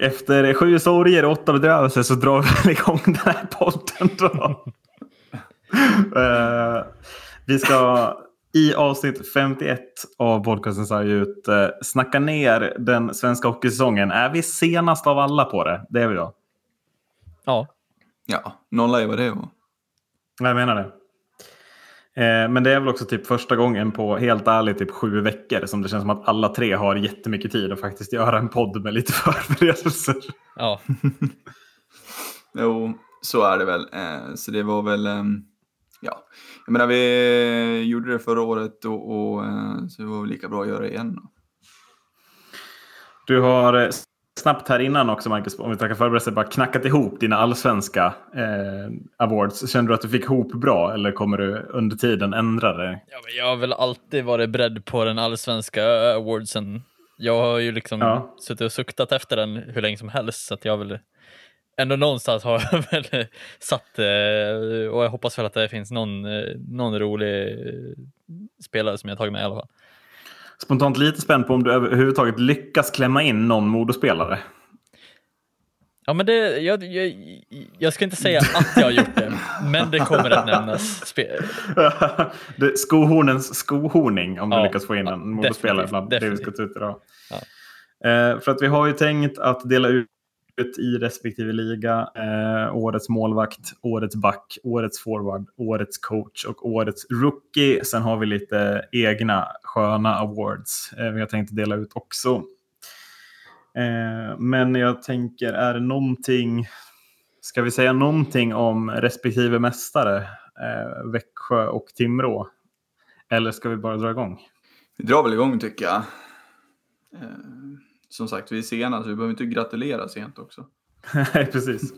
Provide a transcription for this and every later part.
Efter sju sorger och åtta bedrövelser så drar vi väl igång den här podden. Då. uh, vi ska i avsnitt 51 av podcasten så ut uh, snacka ner den svenska hockeysäsongen. Är vi senast av alla på det? Det är vi då. Ja. Ja, nolla är vad det är. Jag menar det. Eh, men det är väl också typ första gången på helt ärligt typ sju veckor som det känns som att alla tre har jättemycket tid att faktiskt göra en podd med lite förberedelser. Ja. jo, så är det väl. Eh, så det var väl, eh, ja, jag menar vi gjorde det förra året och, och så det var väl lika bra att göra det igen. Du har snabbt här innan också, Marcus, om vi tackar förberedelse, bara knackat ihop dina allsvenska eh, awards. Känner du att du fick ihop bra eller kommer du under tiden ändra det? Ja, jag har väl alltid varit beredd på den allsvenska awardsen. Jag har ju liksom ja. suttit och suktat efter den hur länge som helst, så att jag vill ändå någonstans har jag väl satt eh, och jag hoppas väl att det finns någon, eh, någon rolig spelare som jag tagit med i alla fall spontant lite spänd på om du överhuvudtaget lyckas klämma in någon modospelare. Ja, men det, jag, jag, jag, ska inte säga att jag har gjort det, men det kommer att nämnas. det, skohornens skohorning, om ja, du lyckas få in en modospelare bland det vi ska ta ut idag. Ja. Eh, för att vi har ju tänkt att dela ut i respektive liga. Eh, årets målvakt, årets back, årets forward, årets coach och årets rookie. Sen har vi lite egna sköna awards eh, vi har tänkt dela ut också. Eh, men jag tänker, är det någonting, ska vi säga någonting om respektive mästare, eh, Växjö och Timrå? Eller ska vi bara dra igång? Vi drar väl igång tycker jag. Eh, som sagt, vi är sena så vi behöver inte gratulera sent också. Nej, precis.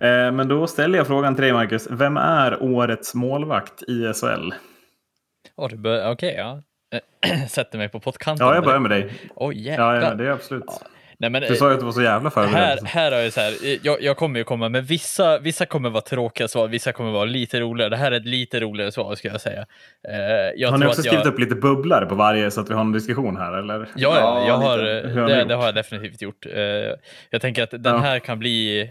Eh, men då ställer jag frågan till dig, Marcus. Vem är årets målvakt i SHL? Oh, Okej, okay, ja. Sätter mig på pottkanten. Ja, jag börjar med dig. Oj, oh, jäklar. Ja, ja, det är absolut. Ja. Nej, men, du sa ju att du var så jävla förberedd. Här, här har jag så här, jag, jag kommer ju komma med vissa, vissa kommer vara tråkiga svar, vissa kommer vara lite roligare. Det här är ett lite roligare svar ska jag säga. Eh, jag har ni också skrivit jag... upp lite bubblare på varje så att vi har en diskussion här? Eller? Ja, ja jag har, det, det, har jag definitivt gjort. Eh, jag tänker att den ja. här kan bli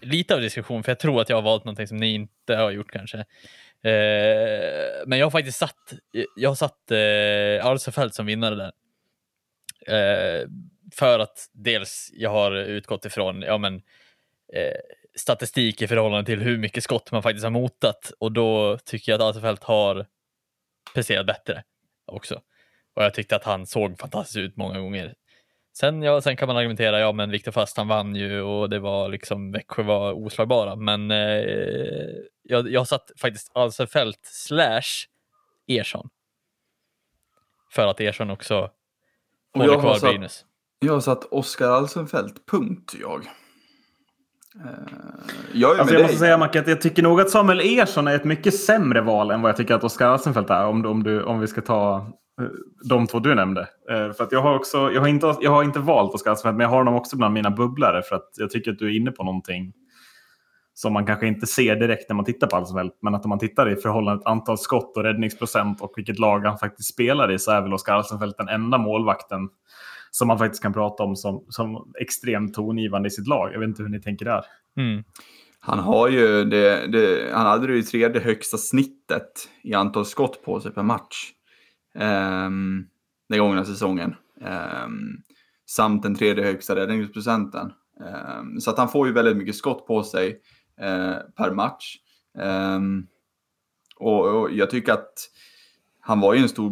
lite av diskussion, för jag tror att jag har valt någonting som ni inte har gjort kanske. Eh, men jag har faktiskt satt, jag har satt eh, Alsefelt som vinnare där. För att dels jag har utgått ifrån ja, men, eh, statistik i förhållande till hur mycket skott man faktiskt har motat och då tycker jag att Alsefelt har presterat bättre också. Och jag tyckte att han såg fantastisk ut många gånger. Sen, ja, sen kan man argumentera, ja men Viktor Fast han vann ju och det var liksom Växjö var oslagbara. Men eh, jag, jag satt faktiskt Alsefelt slash Ersson. För att Ersson också håller kvar Brynäs. Jag har satt Oskar Alsenfelt, punkt jag. Uh, jag, alltså jag måste säga Macke att jag tycker nog att Samuel Ersson är ett mycket sämre val än vad jag tycker att Oskar Alsenfelt är. Om, om, du, om vi ska ta uh, de två du nämnde. Uh, för att jag har, också, jag, har inte, jag har inte valt Oskar Alsenfelt, men jag har honom också bland mina bubblare. För att jag tycker att du är inne på någonting som man kanske inte ser direkt när man tittar på Alsenfelt. Men att om man tittar i förhållande till antal skott och räddningsprocent och vilket lag han faktiskt spelar i så är väl Oskar Alsenfelt den enda målvakten som man faktiskt kan prata om som, som extremt tongivande i sitt lag. Jag vet inte hur ni tänker där. Mm. Han har ju det, det, han hade det tredje högsta snittet i antal skott på sig per match. Um, den gångna säsongen. Um, samt den tredje högsta räddningsprocenten. Um, så att han får ju väldigt mycket skott på sig uh, per match. Um, och, och, jag tycker att han var ju en stor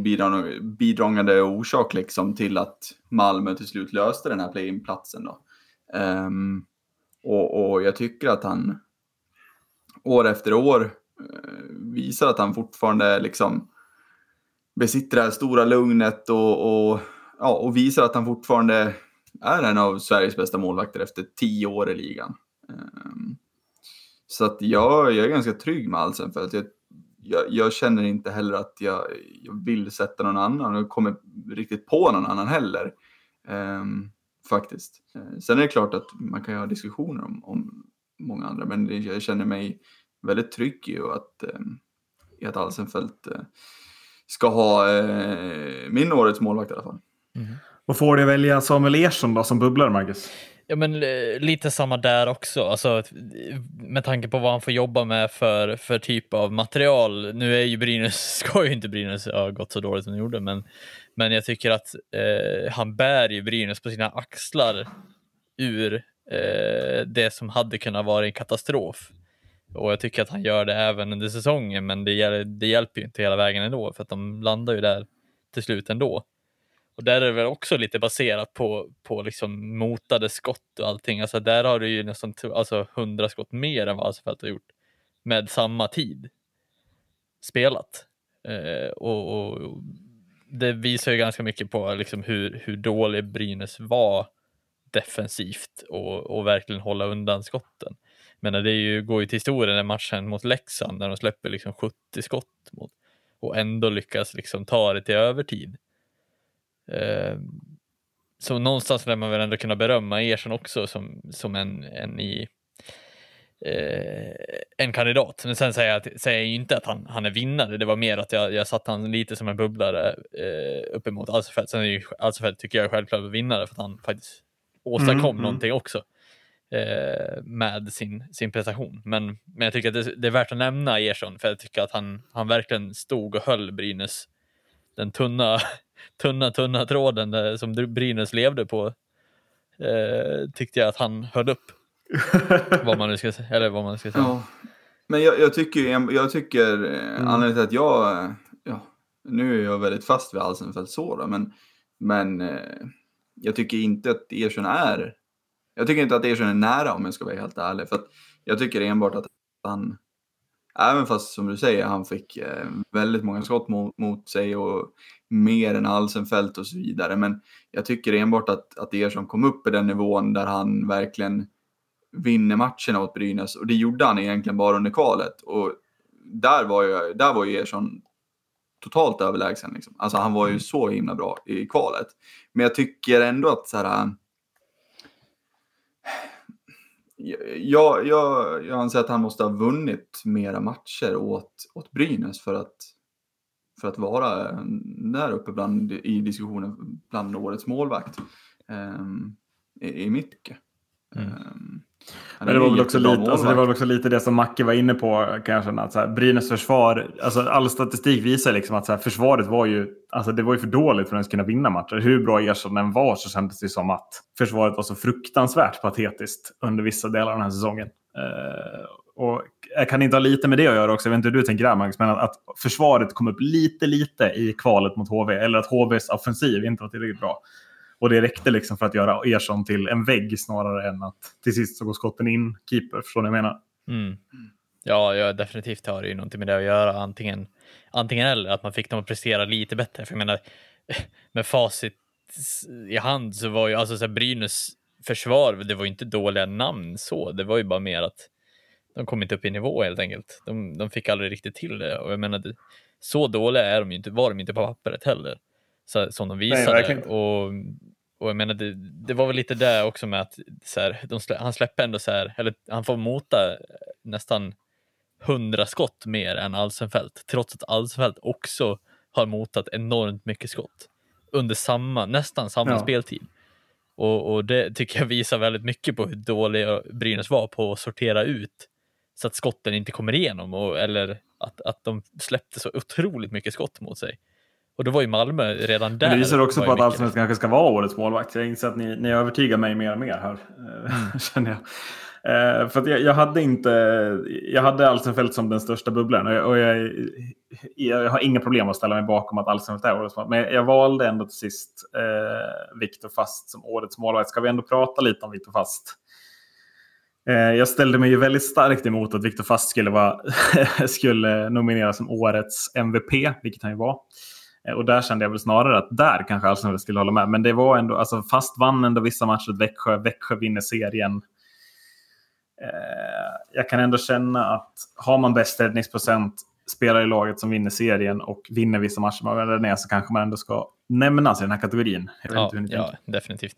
bidragande orsak liksom till att Malmö till slut löste den här play-in-platsen. Um, och, och, jag tycker att han år efter år uh, visar att han fortfarande liksom besitter det här stora lugnet och, och, ja, och visar att han fortfarande är en av Sveriges bästa målvakter efter tio år i ligan. Um, så att jag, jag är ganska trygg med Alsen för att jag jag, jag, känner inte heller att jag, jag vill sätta någon annan och kommer riktigt på någon annan heller. Um, faktiskt. Uh, sen är det klart att man kan ha diskussioner om, om många andra, men det, jag känner mig väldigt trygg i att, um, i att Alsenfelt uh, ska ha uh, min årets målvakt i alla fall. Mm. Och får du välja Samuel Ersson då som bubblare, Marcus? Ja, men eh, lite samma där också. Alltså, med tanke på vad han får jobba med för, för typ av material. Nu är ju Brynäs, ska ju inte Brynäs ha gått så dåligt som de gjorde, men, men jag tycker att eh, han bär ju Brynäs på sina axlar ur eh, det som hade kunnat vara en katastrof. Och jag tycker att han gör det även under säsongen, men det, det hjälper ju inte hela vägen ändå, för att de landar ju där till slut ändå. Och där är det väl också lite baserat på, på liksom motade skott och allting. Alltså där har du ju nästan alltså 100 skott mer än vad Asfalt har gjort med samma tid spelat. Eh, och, och, det visar ju ganska mycket på liksom hur, hur dålig Brynäs var defensivt och, och verkligen hålla undan skotten. Men det är ju, går ju till historien den matchen mot Leksand när de släpper liksom 70 skott mot, och ändå lyckas liksom ta det till övertid. Eh, så någonstans vill man väl ändå kunna berömma Ersson också som, som en, en i eh, en kandidat. Men sen säger jag, säger jag inte att han, han är vinnare. Det var mer att jag, jag satte han lite som en bubblare eh, uppemot Alsefelt. Sen är ju Alsefelt tycker jag är självklart vinnare för att han faktiskt åstadkom mm, mm. någonting också eh, med sin, sin prestation. Men, men jag tycker att det, det, är värt att nämna Ersson för jag tycker att han, han verkligen stod och höll Brynäs den tunna tunna, tunna tråden där, som Brynäs levde på eh, tyckte jag att han höll upp. vad man nu ska säga. Eller vad man ska säga. Ja. Men jag, jag, tycker, jag tycker eh, mm. anledningen till att jag, ja, nu är jag väldigt fast vid Alsenfelt så då, men, men eh, jag tycker inte att Ersson är, jag tycker inte att Ersson är nära om jag ska vara helt ärlig. För att jag tycker enbart att han, även fast som du säger, han fick eh, väldigt många skott mot, mot sig och mer än Alsenfelt och så vidare. Men jag tycker enbart att, att Ersson kom upp i den nivån där han verkligen vinner matcherna åt Brynäs. Och det gjorde han egentligen bara under kvalet. Och där var ju, där var ju Ersson totalt överlägsen. Liksom. Alltså han var ju mm. så himla bra i kvalet. Men jag tycker ändå att så här, jag, jag, jag anser att han måste ha vunnit mera matcher åt, åt Brynäs för att för att vara där uppe bland, i diskussionen bland årets målvakt. Um, i, i mitt tycke. Mm. Um, men det var, väl också lite, alltså det var också lite det som Macke var inne på kanske. Att så här, Brynäs försvar, alltså all statistik visar liksom att så här, försvaret var ju, alltså det var ju för dåligt för att ens kunna vinna matcher. Hur bra Ersson än var så kändes det som att försvaret var så fruktansvärt patetiskt under vissa delar av den här säsongen. Uh, och jag kan inte ha lite med det att göra också. Jag vet inte hur du tänker där Magnus, men att, att försvaret kom upp lite, lite i kvalet mot HV. Eller att HVs offensiv inte var tillräckligt bra. Och det räckte liksom för att göra Ersson till en vägg snarare än att till sist så går skotten in keeper. Förstår ni vad jag menar? Mm. Ja, jag definitivt har det ju någonting med det att göra. Antingen, antingen eller, att man fick dem att prestera lite bättre. För jag menar, med facit i hand så var ju alltså så här, Brynäs försvar, det var ju inte dåliga namn så. Det var ju bara mer att de kom inte upp i nivå helt enkelt. De, de fick aldrig riktigt till det och jag menar, så dåliga är de inte, var de inte på pappret heller. Så, som de visade. Nej, och, och jag menar, det, det, var väl lite det också med att så här, slä, han släpper ändå så här, eller han får mota nästan hundra skott mer än Alsenfelt, trots att Alsenfelt också har motat enormt mycket skott under samma, nästan samma ja. speltid. Och, och, det tycker jag visar väldigt mycket på hur dåliga Brynäs var på att sortera ut så att skotten inte kommer igenom och, eller att, att de släppte så otroligt mycket skott mot sig. Och då var ju Malmö redan där. Men det visar också på att Allsvenskan kanske ska vara årets målvakt. Jag inser att ni, ni övertygar mig mer och mer här. Eh, mm. känner jag. Uh, för jag, jag, hade inte, jag hade Alsenfelt som den största bubblan och, jag, och jag, jag, har inga problem att ställa mig bakom att Alsenfelt är årets målvakt. Men jag valde ändå till sist uh, Viktor Fast som årets målvakt. Ska vi ändå prata lite om Viktor Fast? Eh, jag ställde mig ju väldigt starkt emot att Viktor Fast skulle, vara, skulle nomineras som årets MVP, vilket han ju var. Eh, och där kände jag väl snarare att där kanske Arsenal skulle hålla med. Men det var ändå, alltså Fast vann ändå vissa matcher Växjö. Växjö vinner serien. Eh, jag kan ändå känna att har man bäst räddningsprocent, spelar i laget som vinner serien och vinner vissa matcher med så kanske man ändå ska nämnas i den här kategorin. ja, ja definitivt.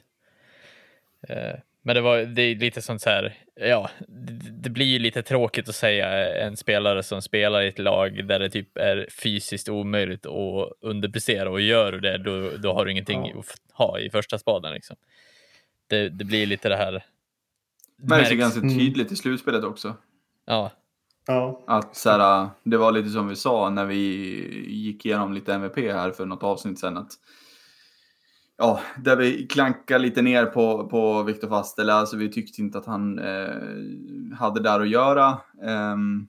Men det, var, det är lite sånt så här, ja, det, det, blir ju lite tråkigt att säga en spelare som spelar i ett lag där det typ är fysiskt omöjligt att underprestera och gör du det, då, då har du ingenting ja. att ha i första spaden. Liksom. det, det blir lite det här. Märks ju ganska mm. tydligt i slutspelet också. Ja. ja. Att så här, det var lite som vi sa när vi gick igenom lite MVP här för något avsnitt sedan. Att, ja, där vi klankar lite ner på, på Viktor Fastel. Alltså vi tyckte inte att han eh, hade där att göra. Um,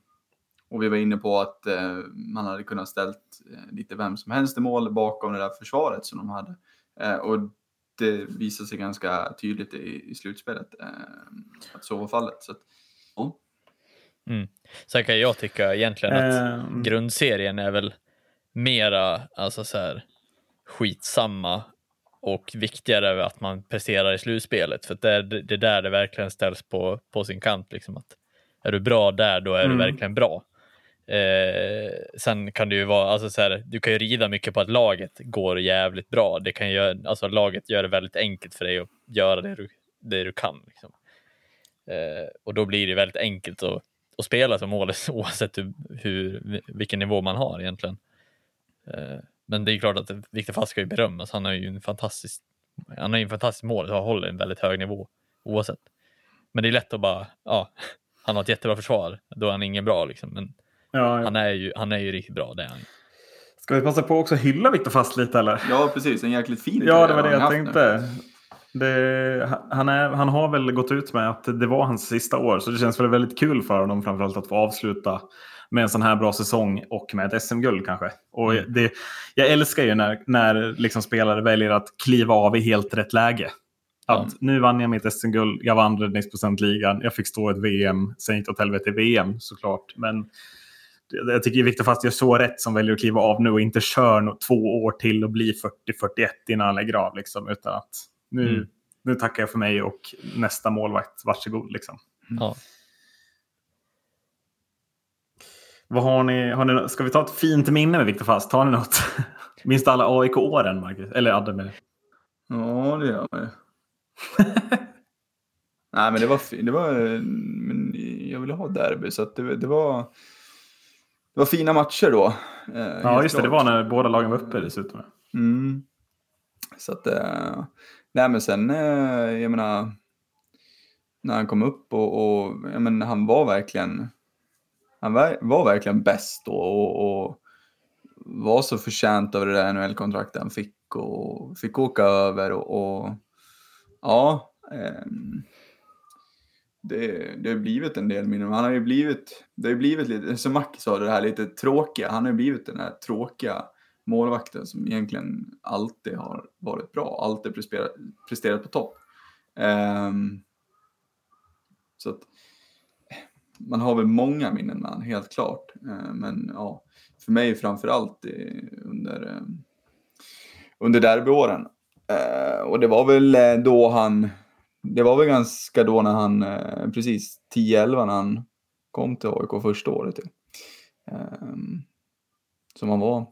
och vi var inne på att eh, man hade kunnat ställt eh, lite vem som helst i mål bakom det där försvaret som de hade. Eh, och det visade sig ganska tydligt i, i slutspelet eh, att så var fallet. Så att, ja. mm. Sen kan jag tycka egentligen att um... grundserien är väl mera alltså så här, skitsamma och viktigare att man presterar i slutspelet. För det är, det är där det verkligen ställs på, på sin kant. Liksom att är du bra där, då är mm. du verkligen bra. Eh, sen kan det ju vara, alltså så här, du kan ju rida mycket på att laget går jävligt bra. Det kan ju, alltså laget gör det väldigt enkelt för dig att göra det du, det du kan. Liksom. Eh, och då blir det väldigt enkelt att, att spela som målis oavsett hur, hur, vilken nivå man har egentligen. Eh, men det är klart att Viktor Fast ska ju berömmas. Han har ju en fantastisk, han har ju en fantastisk mål och håller en väldigt hög nivå oavsett. Men det är lätt att bara, ja, han har ett jättebra försvar, då är han ingen bra liksom. Men Ja, ja. Han, är ju, han är ju riktigt bra, det är han. Ska vi passa på också att hylla Viktor Fast lite eller? Ja, precis. En jäkligt fin Ja, det var det jag tänkte. Det, han, är, han har väl gått ut med att det var hans sista år, så det känns väl väldigt kul för honom framförallt att få avsluta med en sån här bra säsong och med ett SM-guld kanske. Och mm. det, jag älskar ju när, när liksom spelare väljer att kliva av i helt rätt läge. Att mm. nu vann jag mitt SM-guld, jag vann räddningsprocentligan, jag fick stå ett VM, sen gick det åt helvete i VM såklart. Men jag tycker Viktor Fast gör så rätt som väljer att kliva av nu och inte kör två år till och blir 40-41 innan han lägger av. Liksom, utan att nu, mm. nu tackar jag för mig och nästa målvakt, varsågod. Liksom. Mm. Ja. Vad har ni, har ni, ska vi ta ett fint minne med Viktor Fast? Har ni något? Minns du alla AIK-åren, Marcus? Eller Adde med Ja, det gör man Nej, men det var, det var men jag ville ha derby, så det, det, var, det var fina matcher då. Eh, ja, just det. Det var när båda lagen var uppe dessutom. Mm. Så att, eh, nej men sen, eh, jag menar, när han kom upp och, och jag menar, han var verkligen, han var, verkligen bäst då och, och var så förtjänt av det där NHL-kontraktet han fick och fick åka över och, och ja, eh, det, det har blivit en del minnen. Han har ju blivit, det har blivit lite, som Macke sa, det här lite tråkiga. Han har ju blivit den här tråkiga målvakten som egentligen alltid har varit bra, alltid presterat, presterat på topp. Um, så att man har väl många minnen med honom, helt klart. Uh, men ja, för mig framför allt under, uh, under derbyåren. Uh, och det var väl eh, då han det var väl ganska då när han, eh, precis 10-11 när han kom till AIK första året. Som han var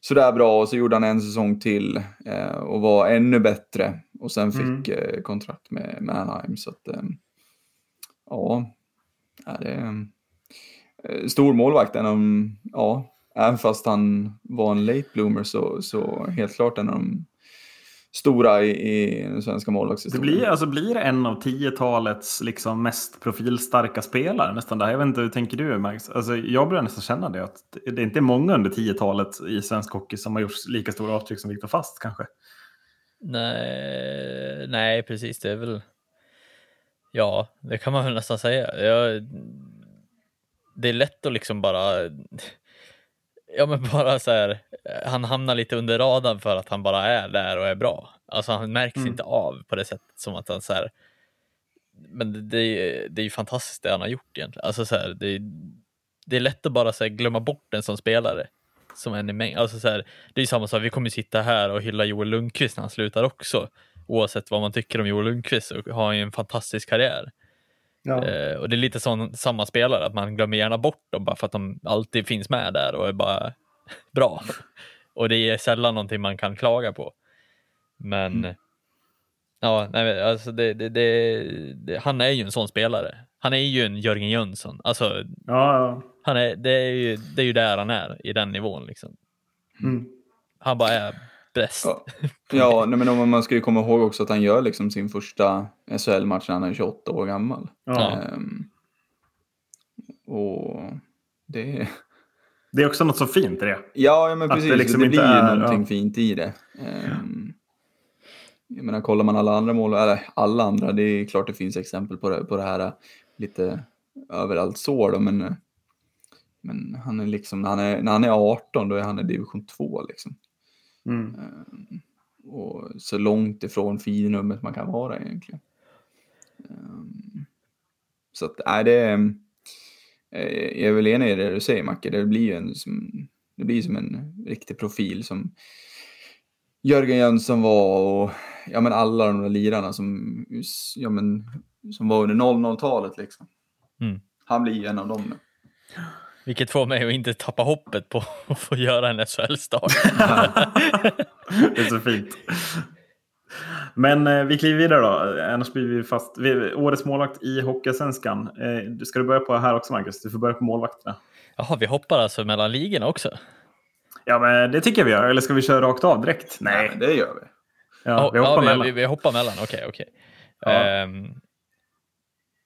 sådär bra och så gjorde han en säsong till och var ännu bättre och sen fick mm. kontrakt med, med Anaheim. Så att, um, ja, det är um, stor målvakt. En av, ja, även fast han var en late bloomer så, så helt klart en av de stora i, i den svenska målvaktshistorien. Det blir, alltså, blir det en av tiotalets liksom, mest profilstarka spelare nästan där. Jag vet inte, hur tänker du Max? Alltså, jag börjar nästan känna det. Att det är inte många under tiotalet i svensk hockey som har gjort lika stora avtryck som Viktor Fast kanske. Nej, nej, precis. Det är väl... Ja, det kan man väl nästan säga. Jag... Det är lätt att liksom bara Ja men bara så här, han hamnar lite under radarn för att han bara är där och är bra. Alltså han märks mm. inte av på det sättet som att han så här, men det, det, det är ju fantastiskt det han har gjort egentligen. Alltså så här, det, det är lätt att bara så här, glömma bort den som spelare. Som en i mängd. Alltså så här, det är ju samma sak, vi kommer sitta här och hylla Joel Lundqvist när han slutar också. Oavsett vad man tycker om Joel Lundqvist så har han ju en fantastisk karriär. Ja. Eh, och det är lite sån, samma spelare, att man glömmer gärna bort dem bara för att de alltid finns med där och är bara bra. Och det är sällan någonting man kan klaga på. Men mm. ja, nej, alltså det, det, det, han är ju en sån spelare. Han är ju en Jörgen Jönsson. Alltså, ja, ja. Han är, det, är ju, det är ju där han är, i den nivån. Liksom. Mm. Han bara är bäst. Ja, ja nej, men man ska ju komma ihåg också att han gör liksom sin första SHL-match när han är 28 år gammal. Ja. Um, och det... Det är också något så fint i det. Ja, men precis. Det, liksom det blir ju någonting ja. fint i det. Um, jag menar, kollar man alla andra mål, eller alla andra, det är klart det finns exempel på det, på det här lite överallt så då, men, men han är liksom, när han är, när han är 18 då är han i division 2 liksom. Mm. Um, och så långt ifrån finrummet man kan vara egentligen. Um, så att, nej, det är, jag är väl enig i det du säger Macke, det blir ju en, som, det blir som en riktig profil som Jörgen Jönsson var och ja, men alla de där lirarna som, ja, men, som var under 00-talet. Liksom. Mm. Han blir ju en av dem nu. Vilket får mig att inte tappa hoppet på att få göra en SHL-start. det är så fint. Men eh, vi kliver vidare då. Annars blir vi fast. Vi, årets målvakt i Hockeysvenskan. Eh, ska du börja på här också Marcus? Du får börja på målvakterna. Jaha, vi hoppar alltså mellan ligorna också? Ja, men det tycker jag vi gör. Eller ska vi köra rakt av direkt? Nej, Nej det gör vi. Ja, vi hoppar ja, mellan. Vi, vi, hoppar mellan, okej, okay, okej. Okay. Ja. Um,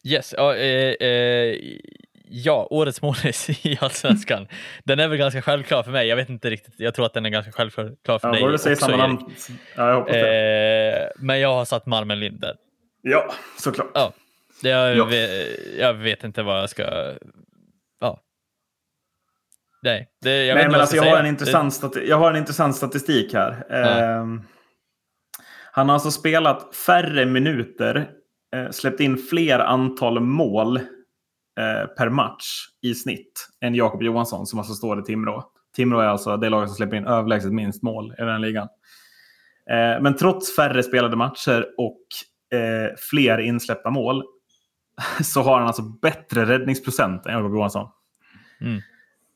yes, uh, uh, uh, ja, årets målis i Allsvenskan. den är väl ganska självklar för mig. Jag vet inte riktigt. Jag tror att den är ganska självklar för ja, dig också, säger samma namn. Ja, jag hoppas det. men jag har satt Malmen Linder. Ja, såklart. Ja. Jag, ja. Vet, jag vet inte vad jag ska Nej, det, jag, Nej, men alltså, jag, har en intressant det... jag har en intressant statistik här. Ja. Eh, han har alltså spelat färre minuter, eh, släppt in fler antal mål eh, per match i snitt än Jakob Johansson som alltså står i Timrå. Timrå är alltså det laget som släpper in överlägset minst mål i den ligan. Eh, men trots färre spelade matcher och eh, fler insläppta mål så har han alltså bättre räddningsprocent än Jakob Johansson. Mm.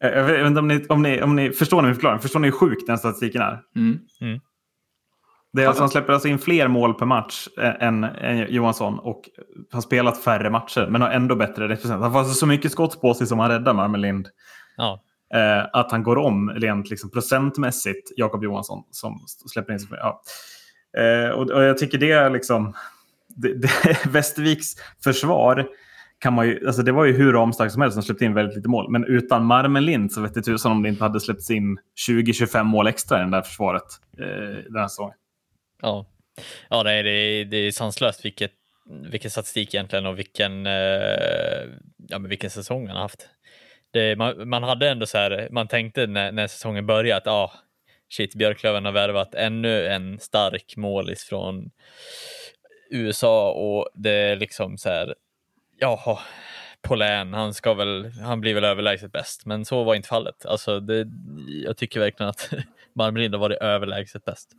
Jag vet inte om ni, om ni, om ni förstår min förklaring. Förstår ni hur sjuk den statistiken är? Mm. Mm. Det är alltså, han släpper alltså in fler mål per match än, än Johansson och har spelat färre matcher men har ändå bättre represent. Han får alltså så mycket skott på sig som han räddar Marmelind. Ja. Eh, att han går om rent liksom, procentmässigt Jakob Johansson som släpper in. Ja. Eh, och, och, jag tycker det är liksom... Det, det, Västerviks försvar kan man ju, alltså det var ju hur ramstarkt som helst som släppte in väldigt lite mål. Men utan Marmelind så vet det tusan om det inte hade släppts in 20-25 mål extra i det där försvaret eh, den här säsongen. Ja, ja det, är, det är sanslöst vilket, vilken statistik egentligen och vilken, eh, ja, men vilken säsong han har haft. Det, man, man, hade ändå så här, man tänkte när, när säsongen började att ah, shit, Björklöven har värvat ännu en stark målis från USA och det är liksom så här, jaha, Polän, han, ska väl, han blir väl överlägset bäst, men så var inte fallet. Alltså det, jag tycker verkligen att Marmelind har varit överlägset bäst.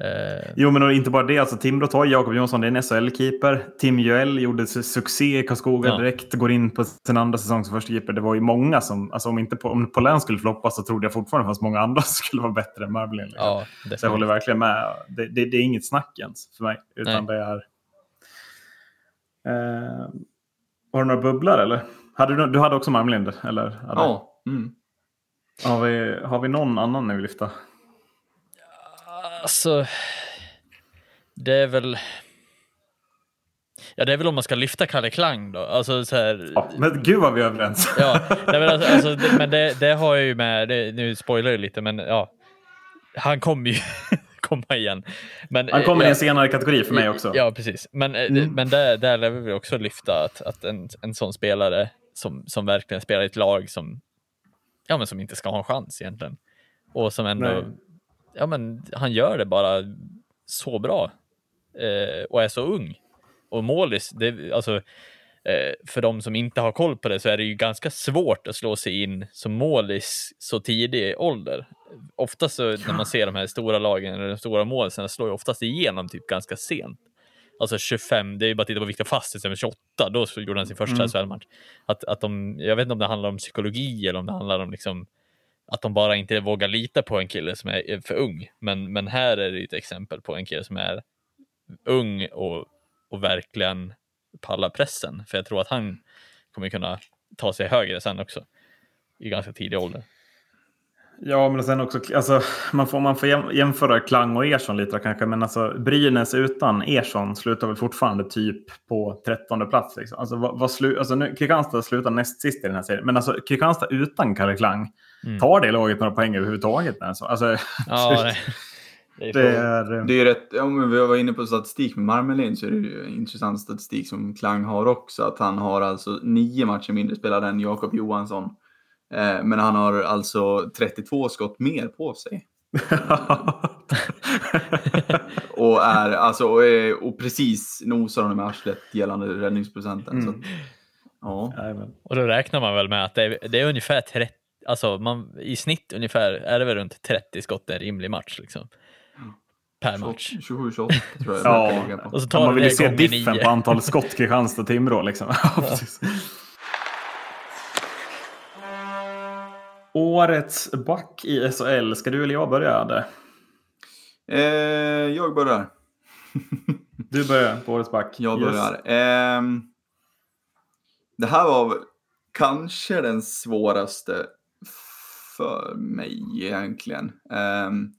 Eh. Jo, men inte bara det. Alltså, Timrå tar Jakob Jonsson, det är en SHL-keeper. Tim Juell gjorde succé i Karlskoga ja. direkt, går in på sin andra säsong som första keeper. Det var ju många som, alltså om inte på, om Polän skulle floppa så trodde jag fortfarande fanns många andra som skulle vara bättre än Marmelind. Liksom. Ja, så jag håller verkligen med. Det, det, det, är inget snack ens för mig, utan Nej. det är... Eh, har du några bubblor eller? Hade du, du hade också Marmelind? Eller? Ja. Mm. Har, vi, har vi någon annan ni vill lyfta? Alltså, det är väl... Ja, det är väl om man ska lyfta Kalle Klang då. Alltså, så här... ja, men gud vad vi är överens. ja, men, alltså, alltså, det, men det, det, har jag ju med, det, nu spoilar jag lite, men ja. Han kommer ju komma igen. Men, Han kommer ja, i en senare kategori för mig också. Ja, precis. Men, eh, mm. men där, där lär vi också lyfta att, att en, en sån spelare som, som verkligen spelar i ett lag som, ja, men som inte ska ha en chans egentligen. Och som ändå, ja men han gör det bara så bra. Eh, och är så ung. Och målis, det, alltså, eh, för de som inte har koll på det så är det ju ganska svårt att slå sig in som målis så tidig ålder ofta så när man ser de här stora lagen eller de stora målen slår ju oftast igenom typ ganska sent. Alltså 25, det är ju bara att titta på Viktor Fastis med 28, då gjorde han sin första mm. SHL-match. Att, att de, jag vet inte om det handlar om psykologi eller om det handlar om liksom att de bara inte vågar lita på en kille som är för ung. Men, men här är det ett exempel på en kille som är ung och, och verkligen pallar pressen. För jag tror att han kommer kunna ta sig högre sen också i ganska tidig ålder. Ja, men sen också, alltså, man får, man får jämföra Klang och Ersson lite kanske, men alltså Brynäs utan Ersson slutar väl fortfarande typ på trettonde plats. Liksom. Alltså, vad, vad slu, alltså nu, Kristianstad slutar näst sist i den här serien, men alltså Kristianstad utan Kalle Klang, mm. tar det laget några poäng överhuvudtaget? Alltså, alltså, ja, det, det, är, det är, det är rätt, om vi var inne på statistik med Marmelin så är det ju intressant statistik som Klang har också, att han har alltså nio matcher mindre spelade än Jakob Johansson. Eh, men han har alltså 32 skott mer på sig. och, är, alltså, och, är, och precis nosar honom i arslet gällande räddningsprocenten. Mm. Så, ja. Och då räknar man väl med att det är, det är ungefär 30, alltså man, i snitt ungefär är det väl runt 30 skott en rimlig match. Liksom. Per match. 27-28 tror jag. ja, och så tar man vill ju se diffen på antal skott Kristianstad-Timrå. Liksom. ja, Årets back i SHL. Ska du eller jag börja? Adde? Eh, jag börjar. du börjar på Årets back. Jag börjar. Eh, det här var kanske den svåraste för mig egentligen. Ehm,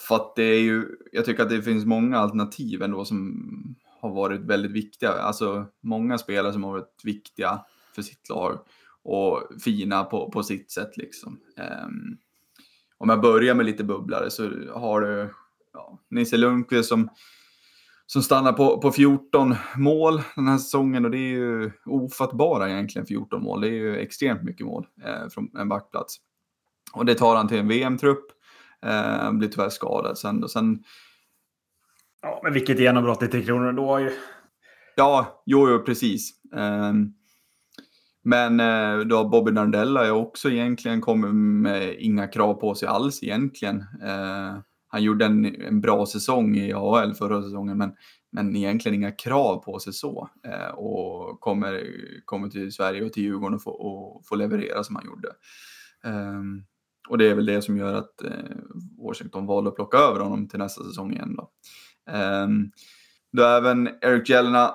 för att det är ju, jag tycker att det finns många alternativ ändå som har varit väldigt viktiga. Alltså många spelare som har varit viktiga för sitt lag och fina på, på sitt sätt. Liksom. Um, om jag börjar med lite bubblare så har du ja, Nisse Lundqvist som, som stannar på, på 14 mål den här säsongen och det är ju ofattbara egentligen 14 mål. Det är ju extremt mycket mål eh, från en backplats. Och det tar han till en VM-trupp. Eh, blir tyvärr skadad sen. Och sen Ja, men vilket genombrott i Tre Kronor då ju. Ja, jo, jo precis. Um, men eh, då Bobby Nardella är också egentligen kommit med inga krav på sig alls egentligen. Eh, han gjorde en, en bra säsong i AHL förra säsongen men, men egentligen inga krav på sig så. Eh, och kommer, kommer till Sverige och till Djurgården och får, och får leverera som han gjorde. Um, och det är väl det som gör att eh, Washington valde att plocka över honom till nästa säsong igen. Då. Ehm, um, har även Eric Jelena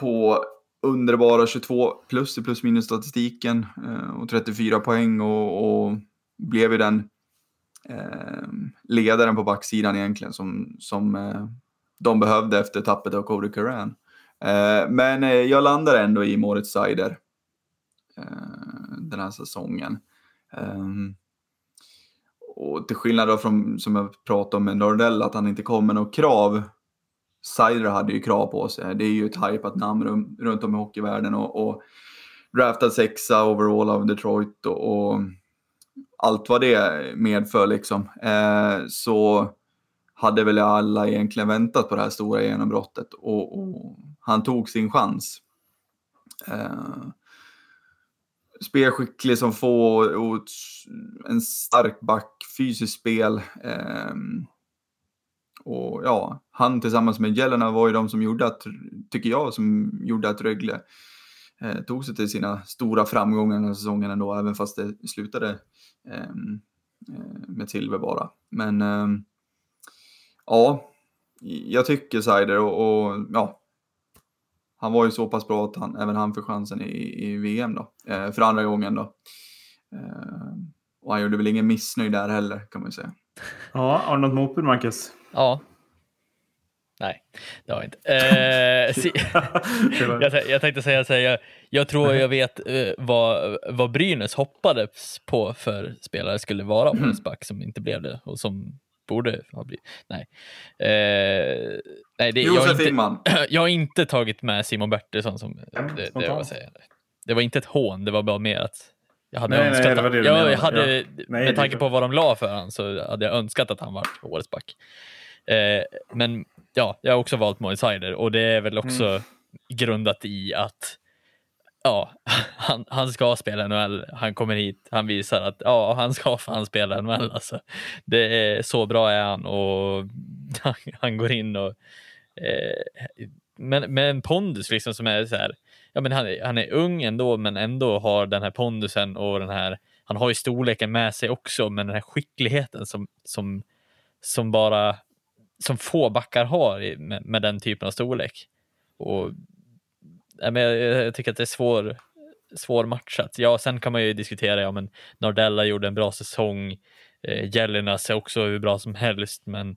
på underbara 22 plus i plus minus statistiken eh, och 34 poäng och, och blev ju den eh, ledaren på backsidan egentligen som, som eh, de behövde efter tappet av Cody Curran. Eh, men eh, jag landar ändå i Moritz Seider eh, den här säsongen. Ehm, och till skillnad från, som jag pratade om med Nordell, att han inte kom med några krav Sider hade ju krav på sig. Det är ju ett hypat namn runt om i hockeyvärlden och, och draftad sexa overall av Detroit och, och allt vad det medför liksom. Eh, så hade väl alla egentligen väntat på det här stora genombrottet och, och han tog sin chans. Eh, spelskicklig som få och en stark back, fysiskt spel. Eh, och ja, han tillsammans med Jelena var ju de som gjorde att, tycker jag, som gjorde att Rögle eh, tog sig till sina stora framgångar den här säsongen ändå, även fast det slutade ehm, eh, med silver bara. Men eh, ja, jag tycker Seider och, och, ja, han var ju så pass bra att han, även han fick chansen i, i VM då, eh, för andra gången då. Eh, och han gjorde väl ingen missnöjd där heller kan man ju säga. Ja, har du något motbud Marcus? Ja. Nej, det har jag inte. Eh, jag, jag, tänkte säga så här, jag, jag tror jag vet eh, vad, vad Brynäs hoppades på för spelare skulle vara på mm. back som inte blev det och som borde ha blivit. Nej. Eh, nej det, jag, har inte, jag har inte tagit med Simon Bertilsson som det, det, det, var, det var inte ett hån, det var bara mer att jag hade nej, önskat nej, det jag, jag hade, ja. nej, med tanke på vad de la för honom så hade jag önskat att han var årets back. Eh, men ja, jag har också valt Moisander och det är väl också mm. grundat i att ja, han, han ska spela NHL. Han kommer hit, han visar att ja, han ska fan spela NHL. Alltså. Det är så bra är han och han, han går in och eh, men med en pondus liksom som är så här. Ja, men han, han är ung ändå, men ändå har den här pondusen och den här. Han har ju storleken med sig också, men den här skickligheten som som som bara som få backar har med, med den typen av storlek. Och, jag, jag tycker att det är svår, svår matchat. Ja, sen kan man ju diskutera, ja men Nardella gjorde en bra säsong. Eh, Jellinas är också hur bra som helst, men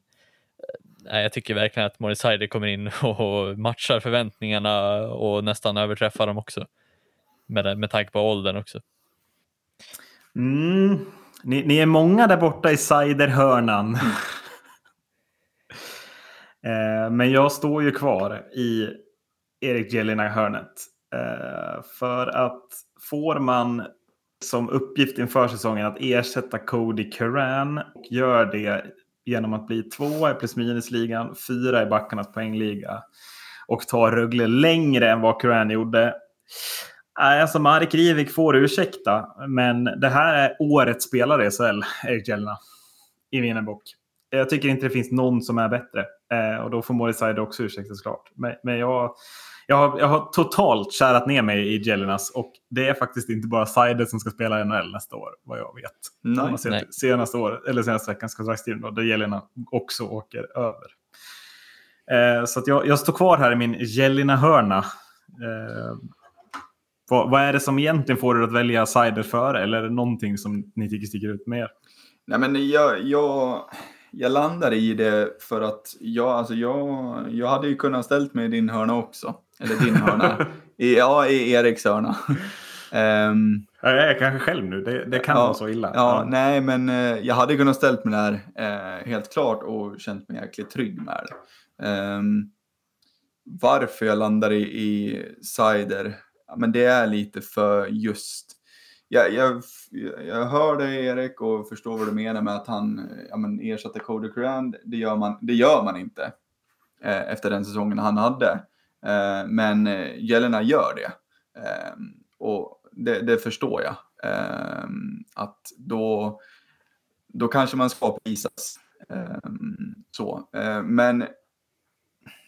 eh, jag tycker verkligen att Morris Heider kommer in och matchar förväntningarna och nästan överträffar dem också. Med, med tanke på åldern också. Mm. Ni, ni, är många där borta i Cider-hörnan. eh, men jag står ju kvar i Erik Jelina-hörnet. Eh, för att får man som uppgift inför säsongen att ersätta Cody Curran och gör det genom att bli tvåa i plus minus-ligan, fyra i backarnas poängliga och ta Rögle längre än vad Curran gjorde. Alltså Marek Rivik får ursäkta, men det här är årets spelare i SHL, Erik Jelna, i min bok. Jag tycker inte det finns någon som är bättre. Eh, och då får Morisside också ursäkta såklart. Men, men jag, jag har, jag har totalt kärat ner mig i Jellinas och det är faktiskt inte bara Side som ska spela i NHL nästa år, vad jag vet. Nej, nej. Senaste, år, eller senaste veckans kontraktstid där Jellina också åker över. Eh, så jag, jag, står kvar här i min Jellina-hörna. Eh, vad, vad, är det som egentligen får er att välja Sider före? Eller är det någonting som ni tycker sticker ut mer? Nej, men jag, jag, jag landar i det för att jag, alltså jag, jag hade ju kunnat ställt mig i din hörna också. Eller din hörna. I, ja, i Eriks hörna. um, jag är kanske själv nu, det, det kan ja, vara så illa. Ja, ja. nej men uh, jag hade kunnat ställt mig där uh, helt klart och känt mig jäkligt trygg med det. Um, varför jag landar i, i Cider, men det är lite för just jag, jag, jag hör dig Erik och förstår vad du menar med att han ja, men ersatte Cody Curran. Det gör man, det gör man inte eh, efter den säsongen han hade. Eh, men eh, Jelena gör det. Eh, och det, det, förstår jag. Ehm, att då, då kanske man ska prisas. Ehm, så. Eh, men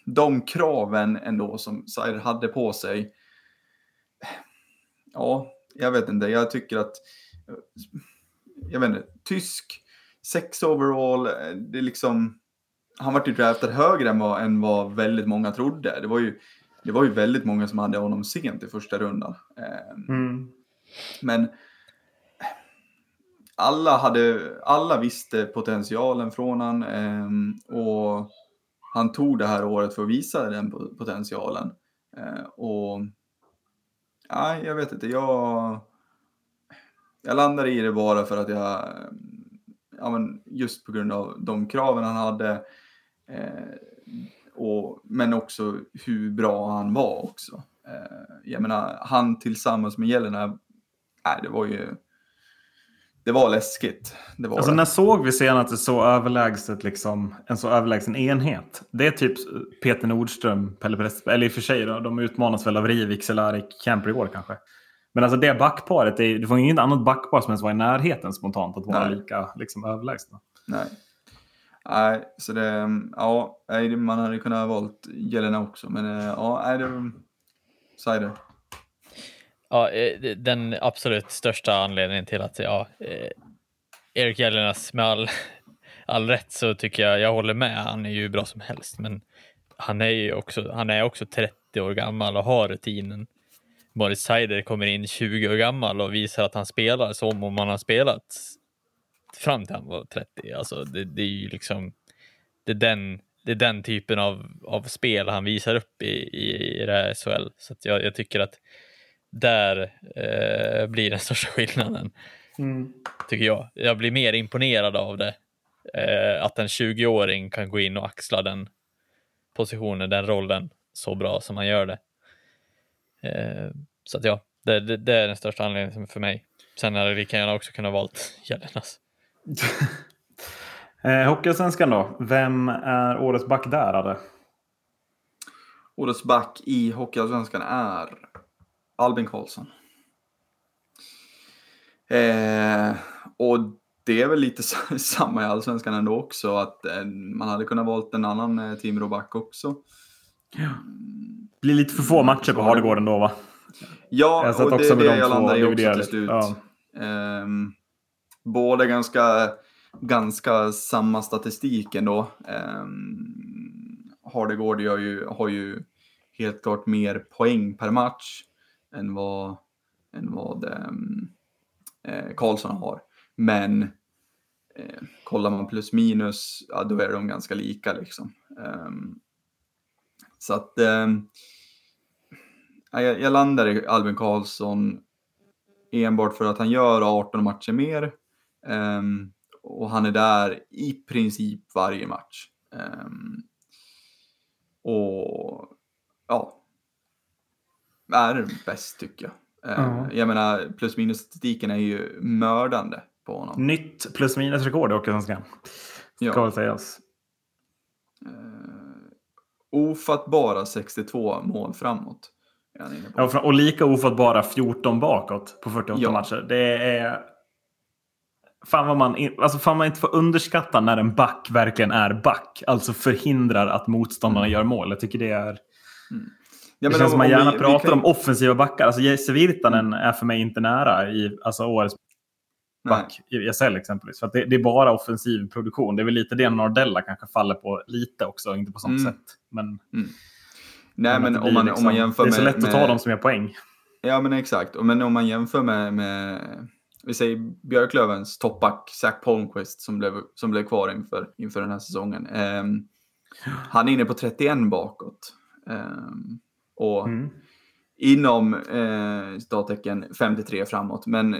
de kraven ändå som Sair hade på sig. Ja, jag vet inte. Jag tycker att jag vet inte, tysk, sex overall, det är liksom han vart ju draftad högre än vad, än vad väldigt många trodde. Det var, ju, det var ju väldigt många som hade honom sent i första rundan. Ehm, mm. Men alla, hade, alla visste potentialen från han ehm, och han tog det här året för att visa den potentialen. Ehm, och nej, jag vet inte, jag, jag landade i det bara för att jag, ja, men just på grund av de kraven han hade, Eh, och, men också hur bra han var också. Eh, jag menar, han tillsammans med Jelena, nej, det var ju det var läskigt. Det var alltså, det. När såg vi senast så överlägset, liksom, en så överlägsen enhet? Det är typ Peter Nordström, Pelle Pressberg, eller i och för sig då, de utmanas väl av Rivik, Cehlárik, Camper i år kanske. Men alltså det backparet, det, det var inget annat backpar som ens var i närheten spontant att vara Nej. lika liksom, överlägsna. Nej. Nej, så det, ja, man hade kunnat ha valt Jelena också, men eh, ja, det, det. Ja, eh, den absolut största anledningen till att, ja, eh, Erik Jelenas med all, all rätt så tycker jag, jag håller med, han är ju bra som helst, men han är ju också, han är också 30 år gammal och har rutinen. Boris Seider kommer in 20 år gammal och visar att han spelar som om han har spelat fram till han var 30. Alltså det, det är ju liksom, det är den, det är den typen av, av spel han visar upp i, i, i det här SHL. Så jag, jag, tycker att där eh, blir den största skillnaden. Mm. Tycker jag. Jag blir mer imponerad av det. Eh, att en 20-åring kan gå in och axla den positionen, den rollen så bra som han gör det. Eh, så att ja, det, det, det, är den största anledningen för mig. Sen hade vi kan också kunna valt Gällenas. eh, Hockeyallsvenskan då. Vem är årets back där, Adde? Årets back i Hockeyallsvenskan är Albin Karlsson. Eh, och det är väl lite samma i Allsvenskan ändå också, att eh, man hade kunnat valt en annan eh, Timrå-back också. Ja. Blir lite för få matcher på Hardegården då va? Ja, och det är det jag landar i också till slut. Ja. Um, båda ganska, ganska samma statistik ändå. Um, Hardegård gör ju, har ju helt klart mer poäng per match än vad, än vad ehm, eh, Karlsson har. Men eh, kollar man plus minus, ja, då är de ganska lika liksom. Um, så att um, jag, jag landar i Albin Karlsson enbart för att han gör 18 matcher mer. Um, och han är där i princip varje match. Um, och ja, är bäst tycker jag. Uh, Jag menar, plus minus statistiken är ju mördande på honom. Nytt plus minus rekord i Hockeyallsvenskan. Ska ja. sägas. Uh, ofattbara 62 mål framåt. Ja, och lika ofattbara 14 bakåt på 48 ja. matcher. Det är... Fan vad man, alltså fan man inte får underskatta när en back verkligen är back. Alltså förhindrar att motståndarna mm. gör mål. Jag tycker det är... Mm. Ja, det känns som man gärna vi, pratar vi kan... om offensiva backar. Alltså Jesse Virtanen är för mig inte nära i alltså, årets back Nej. i SL exempelvis. För det, det, är bara offensiv produktion. Det är väl lite det Nordella kanske faller på lite också, inte på sånt mm. sätt. Men, mm. Nej, men, om man, liksom, om man jämför med... Det är så med, lätt att ta dem som gör poäng. Ja, men exakt. Men om man jämför med, med vi säger Björklövens toppback Zach Palmqvist som blev, som blev kvar inför, inför den här säsongen. Um, han är inne på 31 bakåt. Um, och mm. inom eh, citattecken 53 framåt. Men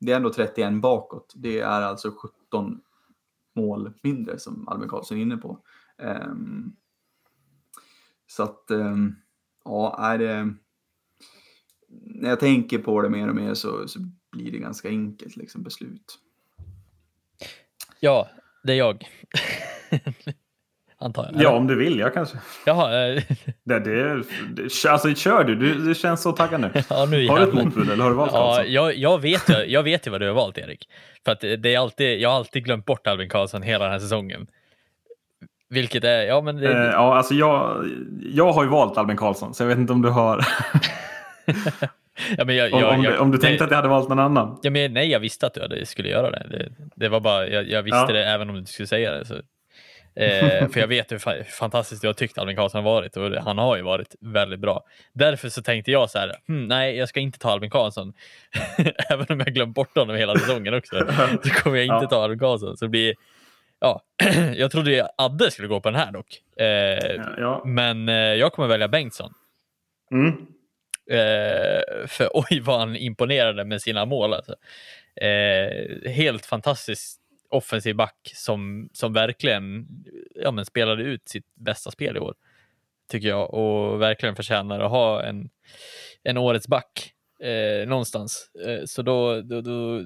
det är ändå 31 bakåt. Det är alltså 17 mål mindre som Albin Karlsson är inne på. Um, så att, um, ja, är det... När jag tänker på det mer och mer så, så blir det ganska enkelt liksom, beslut. Ja, det är jag. Antar jag. Ja, om du vill. Jag kanske. Jaha. Eh. det, det, det, alltså, kör du. du. Du känns så taggad nu. Ja, nu har du ett motbud eller har du valt ja, jag, jag, vet, jag, jag vet ju vad du har valt, Erik. För att det är alltid, jag har alltid glömt bort Albin Karlsson hela den här säsongen. Vilket är, ja men... Det... Eh, ja, alltså jag, jag har ju valt Albin Karlsson, så jag vet inte om du har... ja, men jag, om, om, du, om du tänkte att jag hade valt någon annan? Ja, men, nej, jag visste att du skulle göra det. Det, det var bara, jag, jag visste ja. det även om du skulle säga det. Så Eh, för jag vet hur fantastiskt jag tyckt Albin Karlsson har varit och han har ju varit väldigt bra. Därför så tänkte jag så här, hm, nej, jag ska inte ta Albin Karlsson. Även om jag glömt bort honom hela säsongen också, så kommer jag inte ja. ta Albin Karlsson. Så det blir, ja, jag trodde Adde skulle gå på den här dock. Eh, ja, ja. Men eh, jag kommer välja Bengtsson. Mm. Eh, för oj vad han imponerade med sina mål. Alltså. Eh, helt fantastiskt offensiv back som, som verkligen ja, men spelade ut sitt bästa spel i år. Tycker jag och verkligen förtjänar att ha en, en årets back eh, någonstans. Eh, så då, då, då,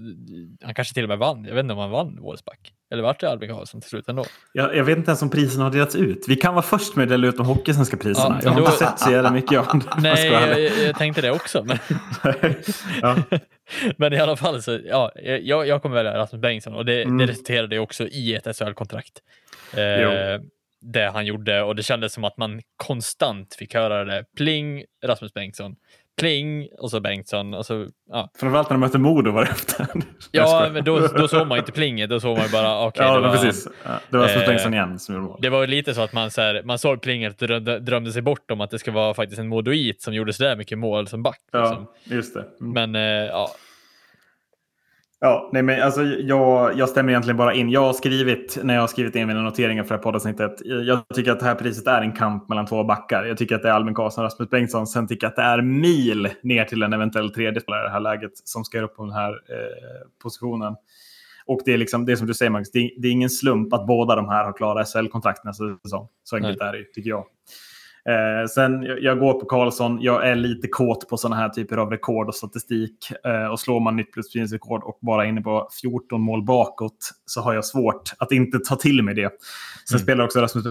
han kanske till och med vann. Jag vet inte om han vann årets back. Eller vart det Albin Karlsson till slut ändå? Jag, jag vet inte ens om priserna har delats ut. Vi kan vara först med att dela ut de hockeysvenska priserna. Ja, jag har inte sett så jävla mycket av Nej, jag, jag, jag, tänkte det också. Men... ja. men i alla fall så, ja, jag, jag kommer välja Rasmus Bengtsson och det, mm. det resulterade också i ett SHL-kontrakt. Eh, det han gjorde och det kändes som att man konstant fick höra det. Pling, Rasmus Bengtsson. Pling och så Bengtsson. Och så, ja. Framförallt när de mötte Modo var det efter. Ja, men då, då såg man inte plinget. Då såg man bara, okej. Okay, ja, det var, precis. Ja, det var eh, Bengtsson igen som gjorde mål. Det var lite så att man, så här, man såg plinget och drömde, drömde, sig bort om att det ska vara faktiskt en modoit som gjorde sådär mycket mål som back. Liksom. Ja, just det. Mm. Men eh, ja, Ja, nej men alltså jag, jag stämmer egentligen bara in. Jag har skrivit, när jag har skrivit in mina noteringar för det här poddavsnittet, jag tycker att det här priset är en kamp mellan två backar. Jag tycker att det är Albin Karlsson och Rasmus Bengtsson. Sen tycker jag att det är mil ner till en eventuell tredje spelare i det här läget som ska upp på den här eh, positionen. Och det är, liksom, det som du säger Max, det är, det är ingen slump att båda de här har klara SL-kontrakt nästa säsong. Så enkelt är det tycker jag. Eh, sen jag går på Karlsson. Jag är lite kåt på sådana här typer av rekord och statistik. Eh, och slår man nytt plus rekord och bara inne på 14 mål bakåt så har jag svårt att inte ta till mig det. Sen mm. spelar också Rasmus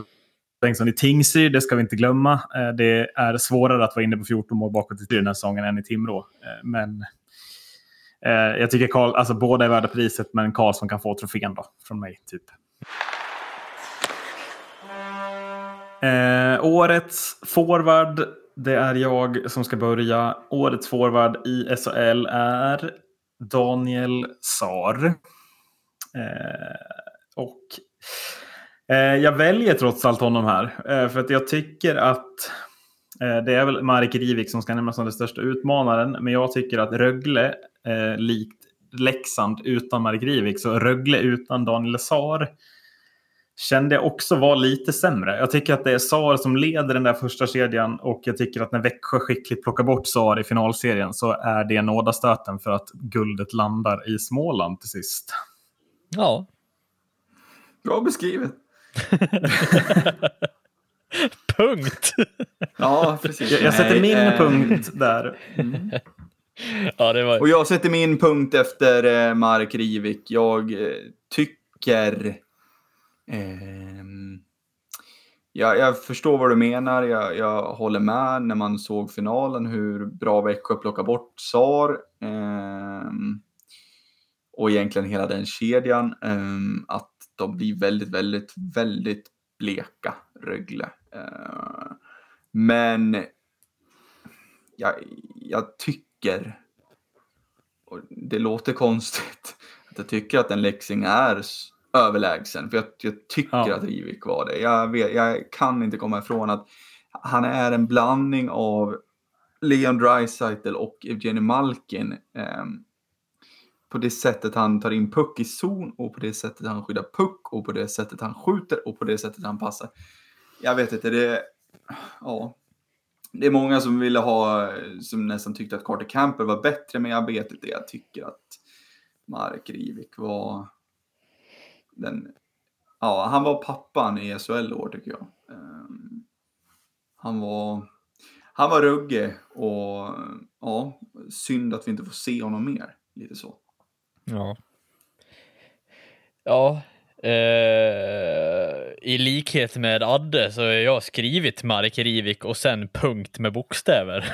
Bengtsson i Tingsryd, det ska vi inte glömma. Eh, det är svårare att vara inne på 14 mål bakåt i den här säsongen än i Timrå. Eh, men eh, jag tycker Karl, alltså båda är värda priset, men Karlsson kan få trofén då, från mig. typ. Eh, årets forward, det är jag som ska börja. Årets forward i SHL är Daniel Sar. Eh, och eh, jag väljer trots allt honom här. Eh, för att jag tycker att eh, det är väl Marek Rivik som ska nämnas som den största utmanaren. Men jag tycker att Rögle, eh, likt Leksand utan Marek Rivik, så Rögle utan Daniel Sar kände jag också var lite sämre. Jag tycker att det är Sar som leder den där första kedjan och jag tycker att när Växjö skickligt plockar bort Sar i finalserien så är det nådastöten för att guldet landar i Småland till sist. Ja. Bra beskrivet. punkt. ja, precis. Jag, jag sätter min äh... punkt där. Mm. Ja, det var... Och jag sätter min punkt efter eh, Mark Rivik. Jag eh, tycker Eh, jag, jag förstår vad du menar. Jag, jag, håller med när man såg finalen hur bra Växjö plockade bort SAR. Eh, och egentligen hela den kedjan. Eh, att de blir väldigt, väldigt, väldigt bleka, Rögle. Eh, men jag, jag tycker, det låter konstigt, att jag tycker att en Leksing är överlägsen. För jag, jag tycker ja. att Rivik var det. Jag, vet, jag kan inte komma ifrån att han är en blandning av Leon Draisaitl och Evgeni Malkin. Eh, på det sättet han tar in puck i zon och på det sättet han skyddar puck och på det sättet han skjuter och på det sättet han passar. Jag vet inte, det... Ja. Det är många som ville ha, som nästan tyckte att Carter Camper var bättre, men jag vet inte. Jag tycker att Mark Rivik var den, ja, han var pappan i SHL år tycker jag. Um, han var, han var ruggig och ja, synd att vi inte får se honom mer. Lite så. Ja. Ja, eh, i likhet med Adde så har jag skrivit Mark Rivik och sen punkt med bokstäver.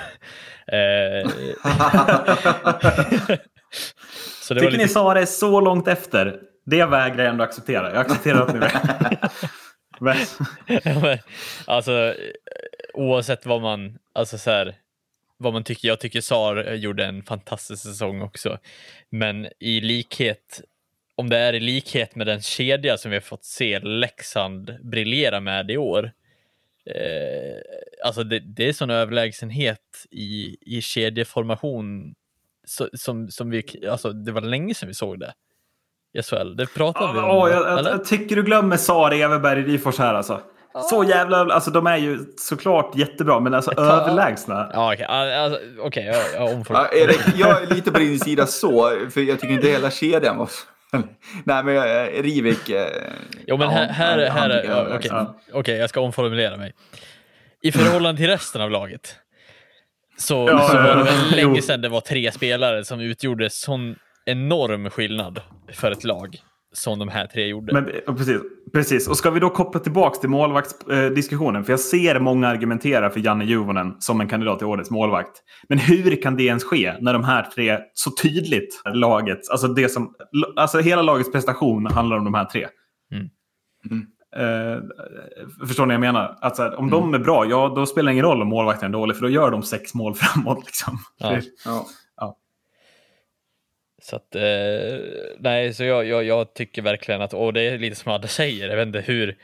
eh, så det Tycker lite... ni sa det så långt efter? Det vägrar jag ändå acceptera. Jag accepterar att ni men... men, alltså, oavsett vad man, alltså så här, vad man tycker. Jag tycker Sar gjorde en fantastisk säsong också. Men i likhet, om det är i likhet med den kedja som vi har fått se Leksand briljera med i år. Eh, alltså det, det är sån överlägsenhet i, i kedjeformation så, som, som vi, alltså det var länge sedan vi såg det i SHL. Det pratade ja, vi om. Åh, jag, eller? jag tycker du glömmer Sari, Everberg, Rifors här alltså. Så jävla... Alltså de är ju såklart jättebra, men alltså Ta... överlägsna. Ja, okej. Okay. Alltså, okay, jag, jag omformulerar. Ja, Erik, jag är lite på din sida så, för jag tycker inte hela kedjan var... Nej, men Rivik... Eh, jo, men här... här, här, här Okej, okay. okay, jag ska omformulera mig. I förhållande till resten av laget så, ja, så var det väl länge sedan det var tre spelare som utgjorde sån enorm skillnad för ett lag som de här tre gjorde. Men, precis, precis, och ska vi då koppla tillbaka till målvaktsdiskussionen? För jag ser många argumentera för Janne Juvonen som en kandidat till årets målvakt. Men hur kan det ens ske när de här tre så tydligt laget, alltså det som, alltså hela lagets prestation handlar om de här tre. Mm. Mm. Uh, förstår ni vad jag menar? Här, om mm. de är bra, ja då spelar det ingen roll om målvakten är dålig för då gör de sex mål framåt. Liksom. Ja. ja. Så att, eh, nej, så jag, jag, jag, tycker verkligen att, och det är lite som Adde säger, jag vet inte hur,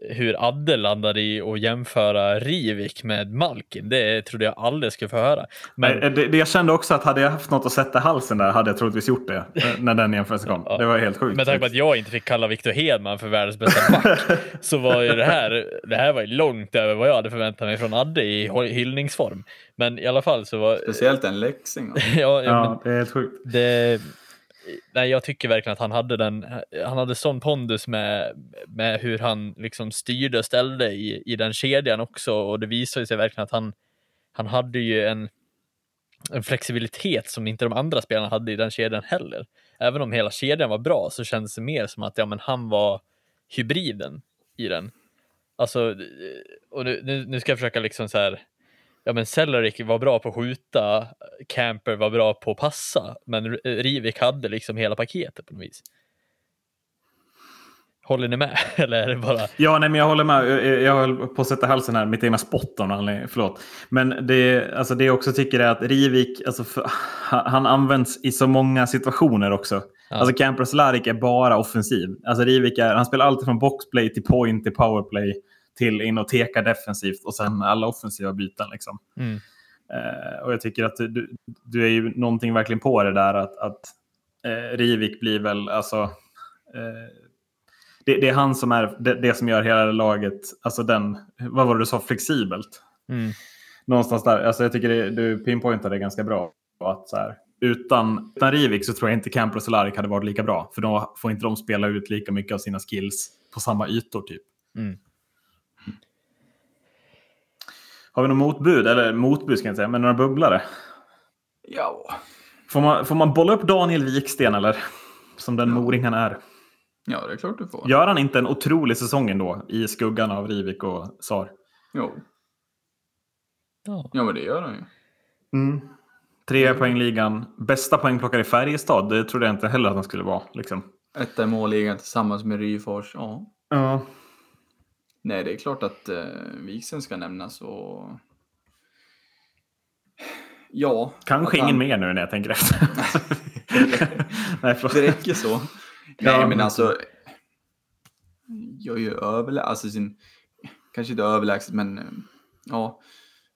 hur Adde landade i att jämföra Rivik med Malkin, det trodde jag aldrig skulle få höra. Men... Det, det, jag kände också att hade jag haft något att sätta halsen där hade jag troligtvis gjort det eh, när den jämförelsen kom. Ja. Det var helt sjukt. Med tanke på att jag inte fick kalla Victor Hedman för världens bästa back så var ju det här, det här var ju långt över vad jag hade förväntat mig från Adde i hyllningsform. Men i alla fall så var... Speciellt en Leksing. ja, ja det är helt sjukt. Det, nej, jag tycker verkligen att han hade den, han hade sån pondus med, med hur han liksom styrde och ställde i, i den kedjan också och det visade sig verkligen att han, han hade ju en, en flexibilitet som inte de andra spelarna hade i den kedjan heller. Även om hela kedjan var bra så kändes det mer som att ja, men han var hybriden i den. Alltså, och nu, nu ska jag försöka liksom så här ja men Cellarik var bra på att skjuta, Camper var bra på att passa, men Rivik hade liksom hela paketet på något vis. Håller ni med? Eller är det bara... Ja, nej, men jag håller med. Jag höll på att sätta halsen här, mitt egna spott om Förlåt. Men det, alltså det jag också tycker är att Rivik, alltså för, han används i så många situationer också. Ja. Alltså Camper Slarik är bara offensiv. Alltså Rivik är, han spelar alltid från boxplay till point till powerplay till in och teka defensivt och sen alla offensiva byten. Liksom. Mm. Uh, och jag tycker att du, du är ju någonting verkligen på det där att, att eh, Rivik blir väl alltså... Eh, det, det, är han som är det, det, som gör hela laget, alltså den, vad var det du sa, flexibelt. Mm. Någonstans där, alltså jag tycker det, du pinpointade det ganska bra. Att så här, utan, utan Rivik så tror jag inte Camper och Solarik hade varit lika bra. För då får inte de spela ut lika mycket av sina skills på samma ytor typ. Mm. Har vi något motbud? Eller motbud ska jag inte säga, men några bubblare? Ja. Får man, får man bolla upp Daniel Wiksten eller? Som den ja. moring han är. Ja, det är klart du får. Gör han inte en otrolig säsong ändå i skuggan av Rivik och Sar? Jo. Ja, ja men det gör han ju. Mm. Tre mm. poängligan. Bästa poängplockare i Färjestad, det trodde jag inte heller att han skulle vara. Liksom. Etta i målligan tillsammans med Ryfors. Ja. ja. Nej, det är klart att eh, Wiksen ska nämnas och... Ja. Kanske ingen han... mer nu när jag tänker efter. Nej, det räcker så. Nej, ja. men alltså. Jag är ju överlägset, alltså sin, kanske inte överlägset, men ja,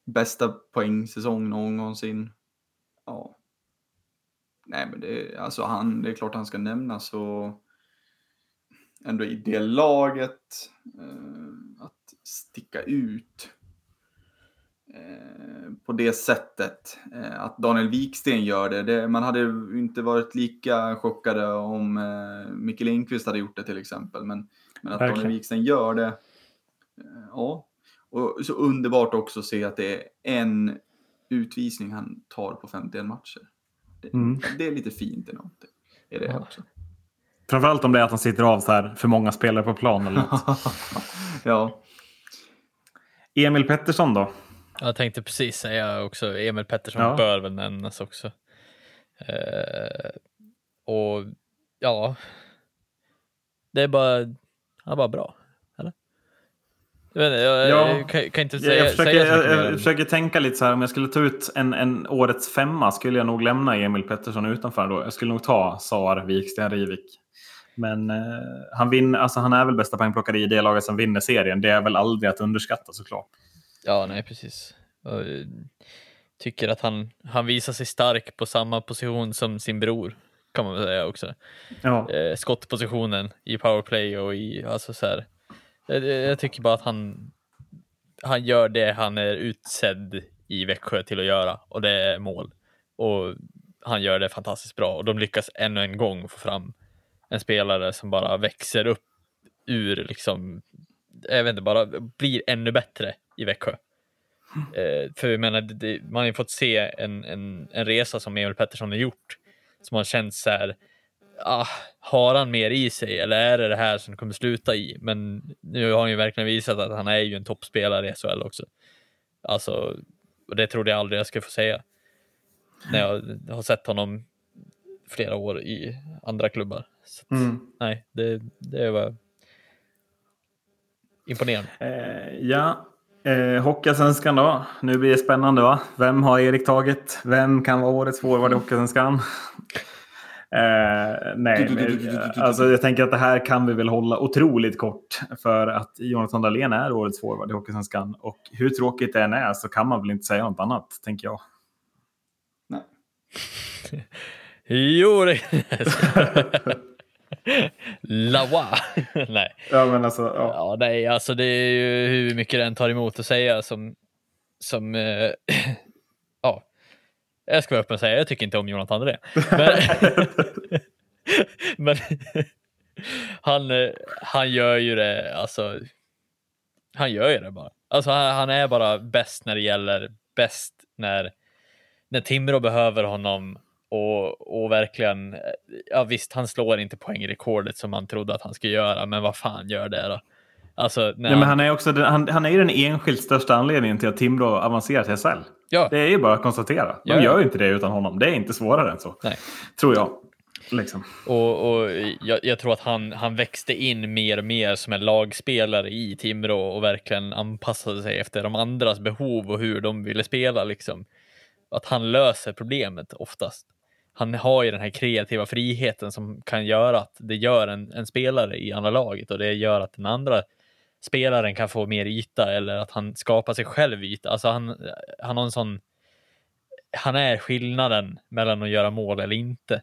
bästa poängsäsong någonsin. Ja. Nej, men det, alltså han, det är klart han ska nämnas och ändå i det laget eh, sticka ut eh, på det sättet. Eh, att Daniel Wiksten gör det, det, man hade inte varit lika chockade om eh, Micke Lindqvist hade gjort det till exempel. Men, men att Verkligen. Daniel Wiksten gör det, eh, ja. Och så underbart också att se att det är en utvisning han tar på 51 matcher. Det, mm. det är lite fint i någonting. Är det ja. också. Framförallt om det är att han sitter av så här för många spelare på plan eller något. ja. Emil Pettersson då? Jag tänkte precis säga också, Emil Pettersson ja. bör väl nämnas också. Eh, och ja, det är bara, han är bara bra. Eller? Jag, inte, jag, ja. kan, kan, inte säga, jag, försöker, säga jag, jag försöker tänka lite så här, om jag skulle ta ut en, en årets femma skulle jag nog lämna Emil Pettersson utanför då. Jag skulle nog ta Sar, Viksten, Rivik. Men eh, han, vinner, alltså han är väl bästa poängplockare i det laget som vinner serien. Det är väl aldrig att underskatta såklart. Ja, nej precis. Och, eh, tycker att han, han visar sig stark på samma position som sin bror, kan man väl säga också. Ja. Eh, skottpositionen i powerplay och i, alltså så här. Jag, jag, tycker bara att han, han gör det han är utsedd i Växjö till att göra och det är mål. Och han gör det fantastiskt bra och de lyckas ännu en gång få fram en spelare som bara växer upp ur liksom, jag vet inte, bara blir ännu bättre i Växjö. Eh, för jag menar, det, man har ju fått se en, en, en resa som Emil Pettersson har gjort som har känts så här, ah, har han mer i sig eller är det det här som kommer sluta i? Men nu har han ju verkligen visat att han är ju en toppspelare i SHL också. Alltså, och det trodde jag aldrig jag skulle få säga. När jag har sett honom flera år i andra klubbar. Så, mm. Nej, det, det var imponerande. Eh, ja, eh, Hockeyallsvenskan då. Nu blir det spännande va? Vem har Erik tagit? Vem kan vara årets forward i Hockeyallsvenskan? Eh, nej, men, alltså jag tänker att det här kan vi väl hålla otroligt kort för att Jonathan Dahlén är årets forward i Hockeysvenskan och hur tråkigt det än är så kan man väl inte säga något annat, tänker jag. Nej. jo, det Lawa. nej. Ja, men alltså. Ja. ja, nej, alltså det är ju hur mycket den tar emot att säga som, som eh, ja, jag ska vara öppen och säga, jag tycker inte om Jonathan André. Men, men han, han gör ju det, alltså, han gör ju det bara. Alltså han, han är bara bäst när det gäller, bäst när, när Timrå behöver honom och, och verkligen, ja visst, han slår inte poängrekordet som man trodde att han skulle göra, men vad fan gör det då? Alltså, ja, men han, är också, han, han är ju den enskilt största anledningen till att Timrå avancerar till SHL. Ja. Det är ju bara att konstatera. De ja, gör ju inte det utan honom. Det är inte svårare än så. Nej. Tror jag. Liksom. Och, och jag, jag, tror att han, han växte in mer och mer som en lagspelare i Timrå och verkligen anpassade sig efter de andras behov och hur de ville spela. Liksom. Att han löser problemet oftast han har ju den här kreativa friheten som kan göra att det gör en, en spelare i andra laget och det gör att den andra spelaren kan få mer yta eller att han skapar sig själv yta. Alltså han, han har en sån, han är skillnaden mellan att göra mål eller inte.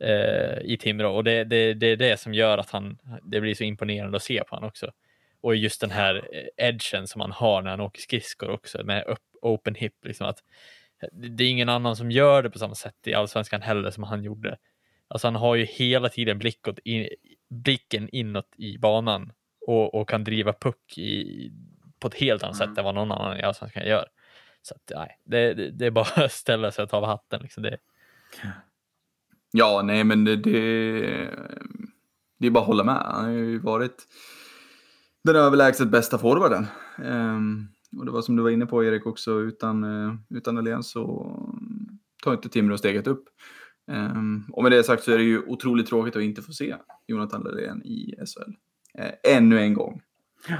eh, i Timrå och det, det, det är det som gör att han, det blir så imponerande att se på honom också. Och just den här eh, edgen som han har när han åker skridskor också med upp, open hip. Liksom att det är ingen annan som gör det på samma sätt i allsvenskan heller som han gjorde. Alltså han har ju hela tiden blickåt in, blicken inåt i banan och, och kan driva puck i, på ett helt annat mm. sätt än vad någon annan i allsvenskan gör. Så att, nej, det, det, det, är bara att ställa sig och ta av hatten. Liksom det. Ja, nej, men det, det, det är bara att hålla med. Han har ju varit den överlägset bästa forwarden. Um, och det var som du var inne på Erik också, utan, uh, utan Dahlén så tar inte Timrå steget upp. Um, och med det sagt så är det ju otroligt tråkigt att inte få se Jonathan Dahlén i SHL. Eh, ännu en gång. Ja.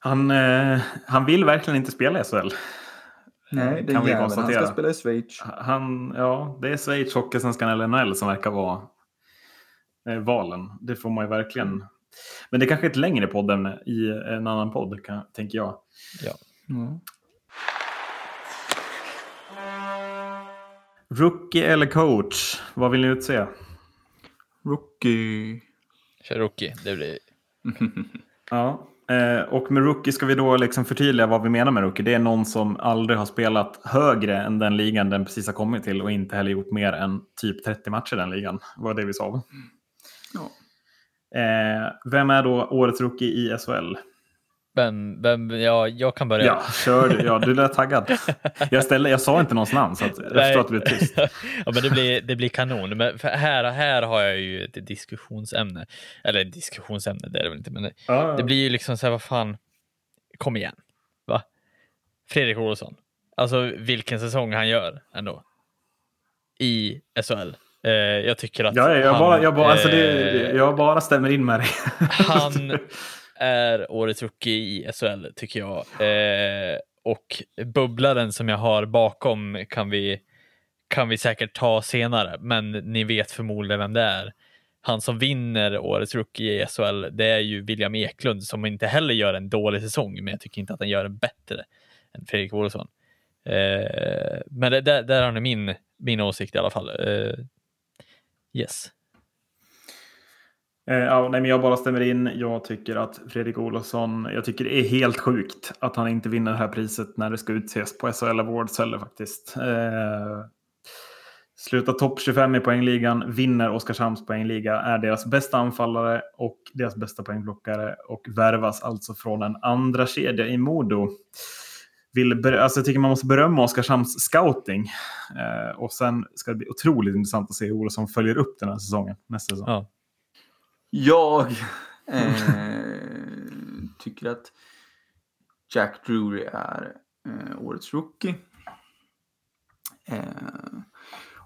Han, uh, han vill verkligen inte spela i SHL. Nej, det kan vi konstatera. Han ska spela i Schweiz. Han, ja, det är Schweiz, Hockeysvenskan eller NHL som verkar vara eh, valen. Det får man ju verkligen. Men det är kanske är ett längre podd än i en annan podd, kan, tänker jag. Ja. Mm. Rookie eller coach? Vad vill ni utse? Rookie. Kör rookie. Det blir... ja. Eh, och med rookie ska vi då liksom förtydliga vad vi menar med rookie. Det är någon som aldrig har spelat högre än den ligan den precis har kommit till och inte heller gjort mer än typ 30 matcher i den ligan. Det var det vi sa. Ja. Eh, vem är då årets rookie i SHL? Vem, vem, ja, jag kan börja. Ja, kör du. Ja, du lät taggad. Jag, ställde, jag sa inte någons namn, så jag förstår att det blir tyst. ja, men det blir, det blir kanon. Men här, här har jag ju ett diskussionsämne. Eller diskussionsämne, det är det väl inte, men det, ah. det blir ju liksom så här, vad fan, kom igen. Va? Fredrik Olsson. Alltså vilken säsong han gör ändå. I SHL. Eh, jag tycker att ja, jag, han, bara, jag, bara, alltså det, eh, jag bara stämmer in med dig. han är årets rookie i SHL tycker jag. Eh, och bubblaren som jag har bakom kan vi, kan vi säkert ta senare, men ni vet förmodligen vem det är. Han som vinner årets rookie i SHL, det är ju William Eklund som inte heller gör en dålig säsong, men jag tycker inte att han gör en bättre än Fredrik Olsson. Eh, men det, där, där har ni min, min åsikt i alla fall. Eh, yes. Eh, ja, nej, men jag bara stämmer in. Jag tycker att Fredrik Olofsson, jag tycker det är helt sjukt att han inte vinner det här priset när det ska utses på SHL Awards heller faktiskt. Eh, slutar topp 25 i poängligan, vinner Oskarshamns poängliga, är deras bästa anfallare och deras bästa poängblockare och värvas alltså från en andra kedja i Modo. Vill, alltså jag tycker man måste berömma Oskarshamns scouting. Eh, och sen ska det bli otroligt intressant att se hur Olofsson följer upp den här säsongen nästa säsong. Ja. Jag eh, tycker att Jack Drury är eh, årets rookie. Eh,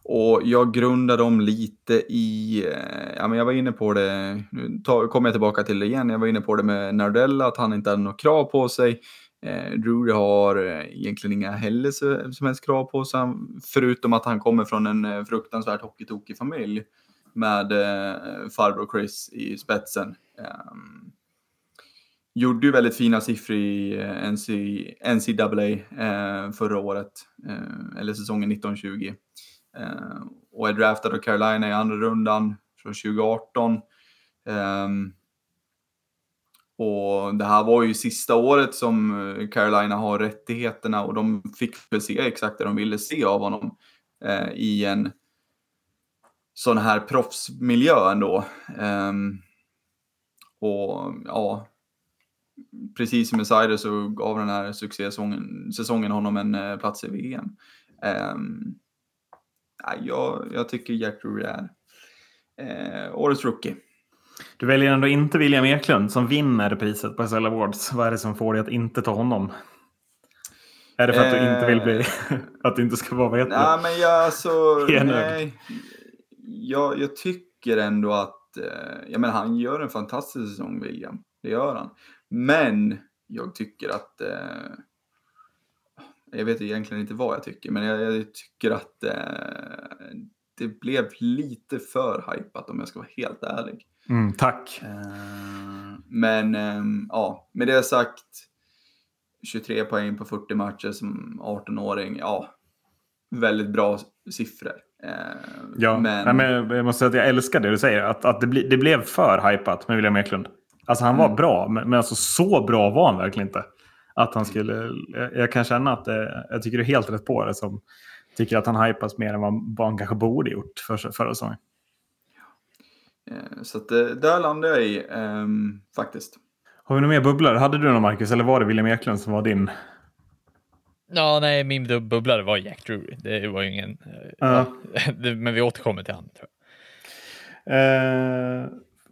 och jag grundar dem lite i, eh, ja men jag var inne på det, nu kommer jag tillbaka till det igen, jag var inne på det med Nardella, att han inte hade något krav på sig. Eh, Drury har eh, egentligen inga heller som helst krav på sig, förutom att han kommer från en eh, fruktansvärt hockeytokig familj med eh, farbror Chris i spetsen. Um, gjorde ju väldigt fina siffror i eh, NC, NCAA eh, förra året, eh, eller säsongen 1920. Eh, och är draftad av Carolina i andra rundan från 2018. Um, ehm, och det här var ju sista året som eh, Carolina har rättigheterna och de fick väl se exakt det de ville se av honom eh, i en sån här proffsmiljö ändå. Um, och ja, precis som med Seider så gav den här succésäsongen säsongen honom en uh, plats i VM. Um, ehm, ja, jag, jag tycker Jack Drury är uh, årets rookie. Du väljer ändå inte William Eklund som vinner priset på SL Awards. Vad är det som får dig att inte ta honom? Är det för att du inte vill bli... Eh. att det inte ska vara, vad heter Nej, men jag alltså... nej jag, jag tycker ändå att, eh, jag menar han gör en fantastisk säsong William, det gör han. Men jag tycker att, eh, jag vet egentligen inte vad jag tycker, men jag, jag tycker att eh, det blev lite för hypat om jag ska vara helt ärlig. Mm, tack. Eh, men ehm, ja, med det sagt, 23 poäng på 40 matcher som 18-åring, ja, väldigt bra siffror. Eh, ja, men... men jag måste säga att jag älskar det du säger. Att, att det, bli, det blev för hypat med William Eklund. Alltså han var mm. bra, men, men alltså, så bra var han verkligen inte. Att han skulle, jag kan känna att det, jag tycker du är helt rätt på det som tycker att han hypas mer än vad han kanske borde gjort för, förra säsongen. Eh, så att, eh, där landar jag i um, faktiskt. Har vi några mer bubblare? Hade du någon Marcus eller var det William Eklund som var din? Ja, nej, min bubblare var Jack Drury. Det var ju ingen... Uh. Ja, men vi återkommer till han. Tror jag. Uh,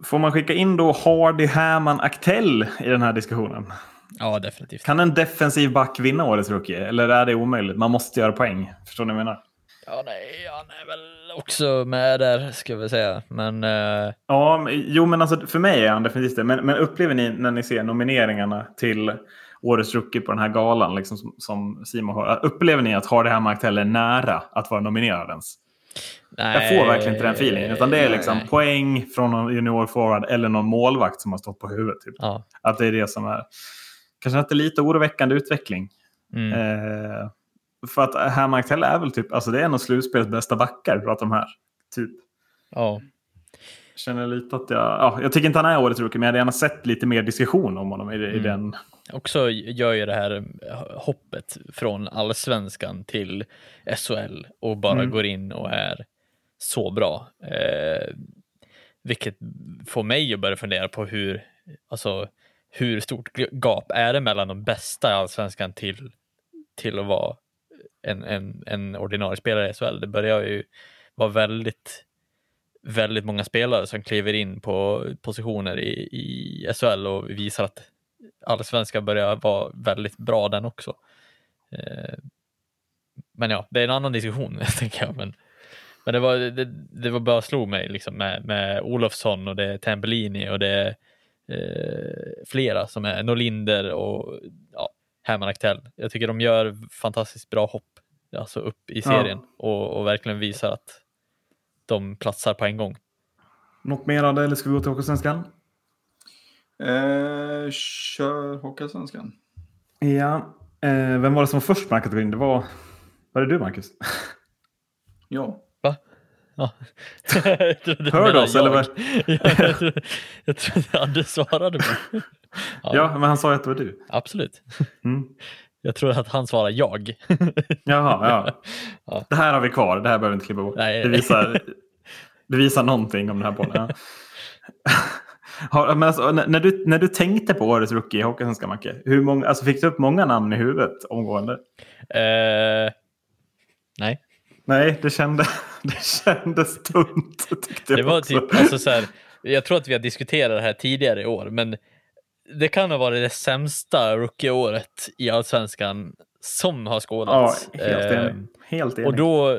får man skicka in då Hardy, Herman, Aktell i den här diskussionen? Ja, definitivt. Kan en defensiv back vinna årets rookie? Eller är det omöjligt? Man måste göra poäng. Förstår ni vad jag menar? Ja, nej, han är väl också med där, ska vi säga. Men... Uh... Ja, jo, men alltså för mig är han definitivt det. Men, men upplever ni när ni ser nomineringarna till årets rookie på den här galan, liksom som, som Simon har. Upplever ni att Hardy Hammar är nära att vara nominerad ens? Nej, jag får verkligen inte den feelingen. Utan det är liksom nej. poäng från någon junior forward eller någon målvakt som har stått på huvudet. Typ. Ja. Att det är det som är kanske inte lite oroväckande utveckling. Mm. Eh, för att Herman är väl typ, alltså det är en av slutspelets bästa backar, pratar de här. Typ. Ja. Känner lite att jag, ja, jag tycker inte han är årets rookie, men jag hade gärna sett lite mer diskussion om honom i, mm. i den. Också gör ju det här hoppet från allsvenskan till SHL och bara mm. går in och är så bra. Eh, vilket får mig att börja fundera på hur, alltså, hur stort gap är det mellan de bästa i allsvenskan till, till att vara en, en, en ordinarie spelare i SHL. Det börjar ju vara väldigt, väldigt många spelare som kliver in på positioner i, i SHL och visar att allsvenskan börjar vara väldigt bra den också. Eh, men ja, det är en annan diskussion, tänker jag. Men, men det, var, det, det var bara slog mig liksom med, med Olofsson och det är Tambellini och det är eh, flera som är Norlinder och ja, Herman Aktell. Jag tycker de gör fantastiskt bra hopp alltså upp i serien ja. och, och, verkligen visar att de platsar på en gång. Något mer av det eller ska vi gå till Hockeysvenskan? Eh, kör Hockeysvenskan. Ja, eh, vem var det som var först med kategorin? Det var, var det du Marcus? ja. Va? Ja. Hör du oss eller? Vad? jag, trodde, jag trodde Anders svarade på. Ja. ja, men han sa ju att det var du. Absolut. Mm. Jag tror att han svarar jag. Jaha, ja. ja. Det här har vi kvar, det här behöver vi inte klippa bort. Nej, det, visar, det visar någonting om den här podden. Ja. men alltså, när, du, när du tänkte på årets rookie i Hockeysvenskan, Macke, hur många, alltså fick du upp många namn i huvudet omgående? Uh, nej. Nej, det, kände, det kändes tunt. Det var typ, alltså så här, jag tror att vi har diskuterat det här tidigare i år, men det kan ha varit det sämsta rookieåret i allsvenskan som har skådats. Ja, helt enig. Eh, helt enig. Och då eh,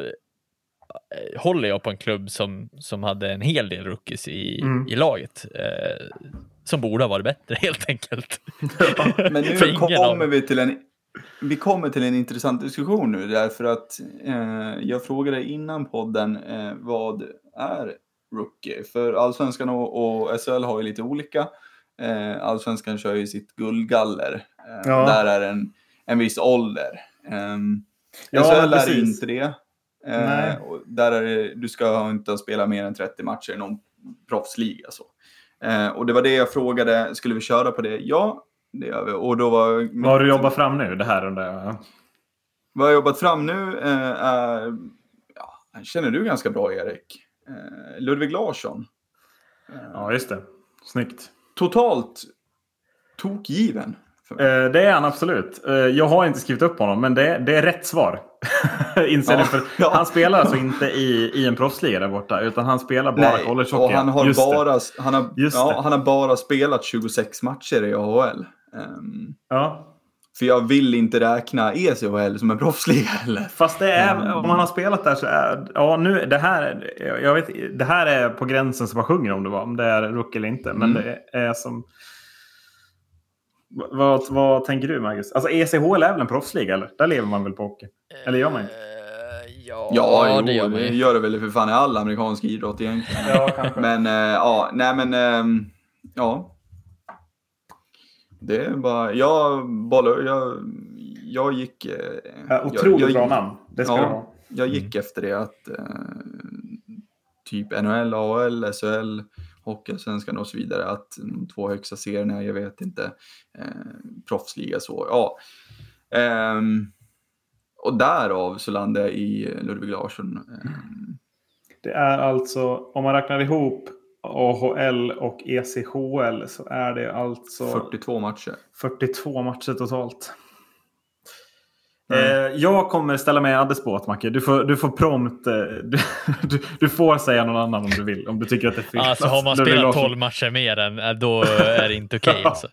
håller jag på en klubb som, som hade en hel del rookies i, mm. i laget. Eh, som borde ha varit bättre helt enkelt. Ja, men nu kommer vi till en vi kommer till en intressant diskussion nu därför att eh, jag frågade innan podden eh, vad är rookie? För allsvenskan och, och SHL har ju lite olika. Eh, Allsvenskan kör ju sitt guldgaller. Eh, ja. Där är en, en viss ålder. Eh, ja, SHL är inte det. Eh, där är det, du ska inte ha spelat mer än 30 matcher i någon proffsliga. Så. Eh, och det var det jag frågade, skulle vi köra på det? Ja, det gör vi. Och då var Vad har du jobbat fram nu? Det här undrar Vad jag har jobbat fram nu eh, är, ja, känner du ganska bra Erik. Eh, Ludvig Larsson. Ja, just det. Snyggt totalt tokgiven. Eh, det är han absolut. Eh, jag har inte skrivit upp honom, men det, det är rätt svar. Inser ja, för ja. Han spelar alltså inte i, i en proffsliga där borta, utan han spelar bara collegehockey. Han, har bara, han, har, ja, han har bara spelat 26 matcher i AHL. Um, ehm, ja. För jag vill inte räkna ECHL som en proffsliga heller. Fast det är, mm. om man har spelat där så är ja nu det här. Jag vet, det här är på gränsen som man sjunger om det var. Om det är rookie eller inte. Men mm. det är som. Vad, vad tänker du Marcus? Alltså ECHL är väl en proffsliga eller? Där lever man väl på hockey? Eller gör man inte? Eh, ja, ja det gör ju. gör det väl för fan i all amerikansk idrott egentligen. ja, men äh, ja, nej men äh, ja. Det är bara, jag bollar, jag, jag gick... Ja, otroligt jag, jag, bra namn. Det ska ja, du ha. jag gick mm. efter det att eh, typ NHL, AL, SHL, Hockeyallsvenskan och så vidare, att de två högsta serierna, jag vet inte, eh, proffsliga så, ja. Eh, och därav så landade jag i Ludvig Larsson. Eh. Det är alltså, om man räknar ihop AHL och ECHL så är det alltså 42 matcher. 42 matcher totalt. Mm. Eh, jag kommer ställa mig i Addes båt, Macke. Du får, du får prompt... Eh, du, du, du, får säga någon annan om du vill. Om du tycker att det är fel. Alltså har man spelat 12 matcher mer än eh, då är det inte okej. Okay, alltså.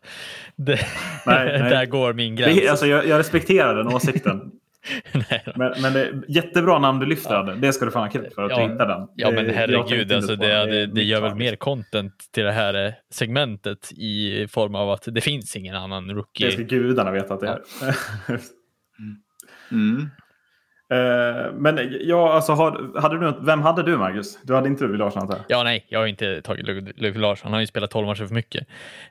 nej, nej. Där går min gräns. Det, alltså, jag, jag respekterar den åsikten. men, men det är jättebra namn du lyfter. Ja. Det ska du fan ha kul för att ja, du hittar den. Ja, men herregud, alltså, det, det, det gör väl mer content till det här segmentet i form av att det finns ingen annan rookie. Det ska gudarna veta att det är. Mm. Mm. Uh, men ja, alltså, har, hade du, vem hade du Marcus? Du hade inte Ludvig Larsson antar Ja, nej, jag har inte tagit Ludvig Larsson. Han har ju spelat 12 matcher för mycket.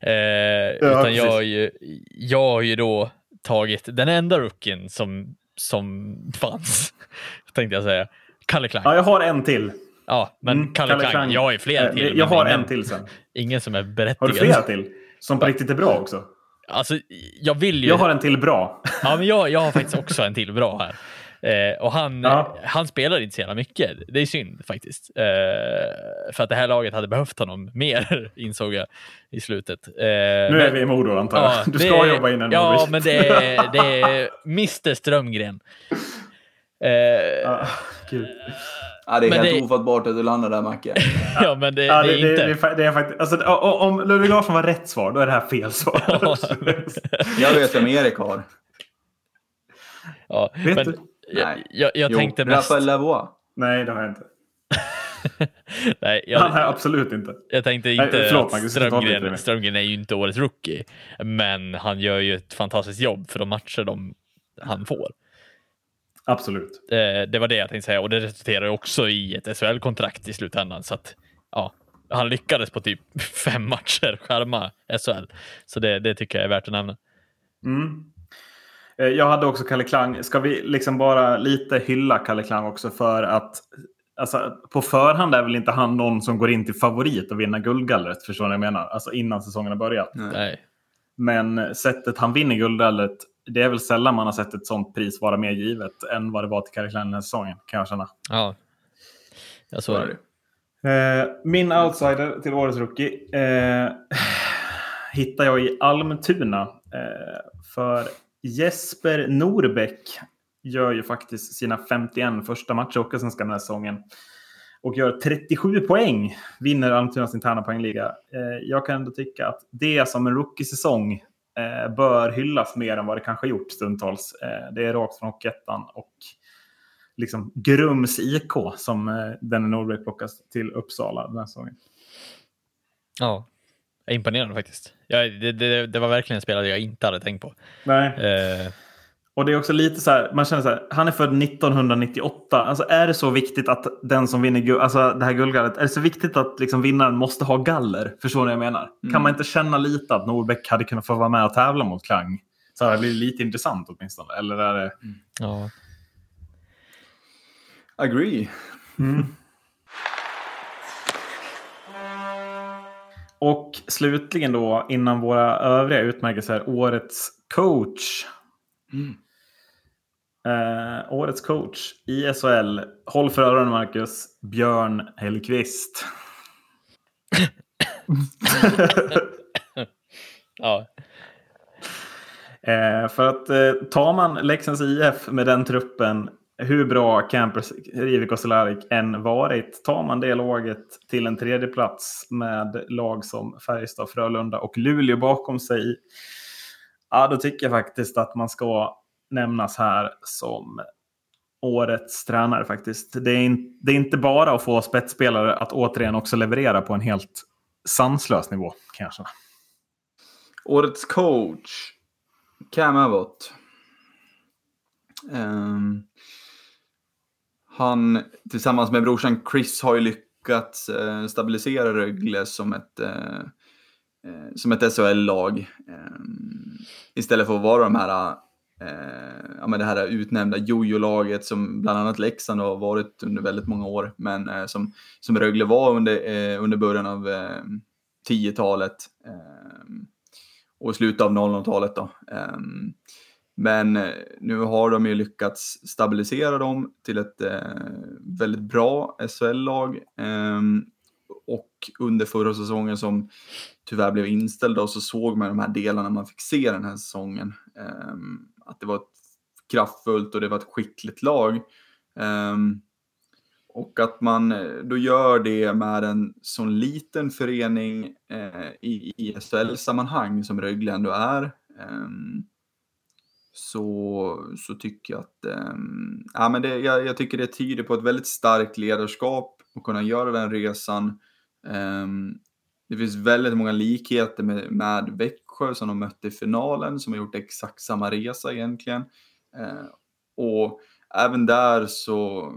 Uh, ja, utan jag har, ju, jag har ju då tagit den enda rookien som, som fanns, tänkte jag säga. Kalle Klang. Ja, jag har en till. Ja, men mm, Kalle, Kalle Klang, Klang. jag har ju fler uh, till. Jag har ingen, en till sen. Ingen som är berättigad. Har du flera till? Som på riktigt är bra också? Alltså, jag vill ju... Jag har en till bra. Ja, men jag, jag har faktiskt också en till bra här. Eh, och han, ja. han spelar inte så jävla mycket. Det är synd faktiskt. Eh, för att det här laget hade behövt honom mer, insåg jag i slutet. Eh, nu är vi i Modo antar jag. Ja, du ska jobba in en Ja, men det är, det är Mr Strömgren. Eh, ah, Gud. Ja, det är men helt det... ofattbart att du landar där Macke. ja, men det, ja, det, det är inte. Det, det, är faktiskt, alltså, om Ludvig Larsson var rätt svar, då är det här fel svar. jag vet vem Erik har. Ja, vet men, du? Nej. Jag, jag jo, tänkte mest... Rafael Lavoie. Nej, det har jag inte. Nej, jag, Han har jag absolut inte. Jag tänkte inte Nej, förlåt, att Strömgren, Strömgren är ju inte årets rookie, men han gör ju ett fantastiskt jobb för de matcher de, han får. Absolut. Det, det var det jag tänkte säga och det resulterar också i ett SHL-kontrakt i slutändan. Så att, ja, han lyckades på typ fem matcher skärma SHL. Så det, det tycker jag är värt att nämna. Mm. Eh, jag hade också Kalle Klang. Ska vi liksom bara lite hylla Kalle Klang också för att alltså, på förhand är väl inte han någon som går in till favorit och vinner guldgallret. Förstår ni vad jag menar? Alltså innan säsongen har börjat. Nej. Men sättet han vinner guldgallret det är väl sällan man har sett ett sånt pris vara mer givet än vad det var till Kari Klein den här säsongen, kan jag känna. Ja, jag så är det. Eh, min outsider till årets rookie eh, hittar jag i Almtuna. Eh, för Jesper Norbäck gör ju faktiskt sina 51 första matcher i Hockeyallsvenskan den här säsongen. Och gör 37 poäng, vinner Almtunas interna poängliga. Eh, jag kan ändå tycka att det som en rookie-säsong eh, bör hyllas mer än vad det kanske gjort stundtals. Eh, det är rakt från Hockeyettan och liksom Grums IK som eh, den Norberg plockas till Uppsala den här säsongen. Ja, imponerande faktiskt. Ja, det, det, det, var verkligen en spelare jag inte hade tänkt på. Nej. Eh, och det är också lite så här, man känner så här, han är född 1998. Alltså är det så viktigt att den som vinner alltså det här guldgallret, är det så viktigt att liksom vinnaren måste ha galler? Förstår ni vad jag menar? Mm. Kan man inte känna lite att Norbeck hade kunnat få vara med och tävla mot Klang? Så det blir lite intressant åtminstone. Eller är det... Mm. Ja. Agree. Mm. Och slutligen då, innan våra övriga utmärkelser, årets coach. Mm. Eh, årets coach i SHL. Håll för öronen Marcus. Björn Hellqvist. ja. Eh, för att eh, tar man Leksands IF med den truppen, hur bra Campers Rivik och Solarik än varit, tar man det laget till en tredje plats med lag som Färjestad, Frölunda och Luleå bakom sig. Ja, då tycker jag faktiskt att man ska nämnas här som årets tränare faktiskt. Det är, in, det är inte bara att få spetsspelare att återigen också leverera på en helt sanslös nivå kanske. Årets coach, Cam Abbott. Um, han tillsammans med brorsan Chris har ju lyckats eh, stabilisera Rögle som ett, eh, eh som ett SHL-lag. Eh, istället för att vara de här eh, ja, men det här utnämnda jojo-laget som bland annat Leksand har varit under väldigt många år, men eh, som, som Rögle var under, eh, under början av eh, 10-talet ehm, och slutet av 00-talet. Då. Ehm, men eh, nu har de ju lyckats stabilisera dem till ett eh, väldigt bra SHL-lag. Ehm, och under förra säsongen som tyvärr blev inställd och så såg man de här delarna man fick se den här säsongen ehm, att det var ett kraftfullt och det var ett skickligt lag. Ehm, och att man eh, då gör det med en sån liten förening eh, i, i SHL-sammanhang som Rögle ändå är. Um, så, så tycker jag att eh, ja, men det, jag, jag, tycker det tyder på ett väldigt starkt ledarskap att kunna göra den resan. Eh, det finns väldigt många likheter med, med Växjö som de mötte i finalen, som har gjort exakt samma resa egentligen. Eh, och även där så,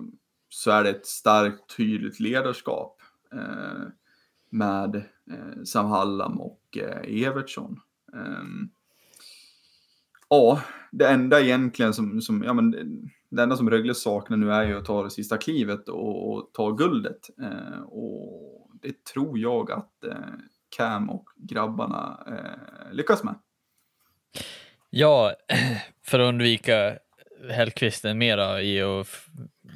så är det ett starkt, tydligt ledarskap eh, med eh, Sam Hallam och eh, Evertsson. Ehm, ja, det enda egentligen som, som ja, men, det enda som Rögle saknar nu är ju att ta det sista klivet och, och ta guldet. Eh, och det tror jag att eh, Cam och grabbarna eh, lyckas med. Ja, för att undvika Hellkvisten mera i att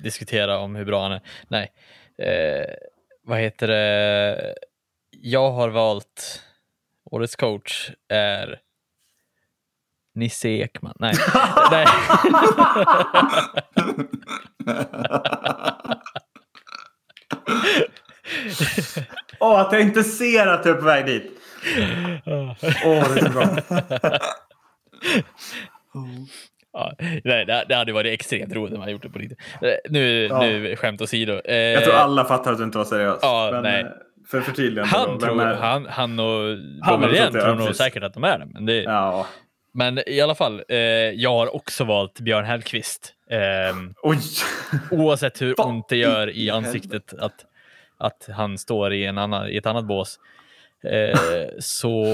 diskutera om hur bra han är. Nej, eh, vad heter det? Jag har valt årets coach är Nisse Ekman. Nej. Nej. Åh, oh, att jag inte ser att du är på väg dit. Åh, oh, det är så bra. Ja, nej, det, hade varit extremt roligt om man gjort det på riktigt. Eh, nu, ja. nu skämt åsido. Eh, jag tror alla fattar att du inte var seriös. Ja, men, nej. Eh, för förtydligande. Han, då, tror, han, han och Bommelien tror nog säkert att de är det. Men, det, ja. Men i alla fall, eh, jag har också valt Björn Hellkvist. Eh, oavsett hur ont det gör i ansiktet att att han står i, en annan, i ett annat bås. Eh, så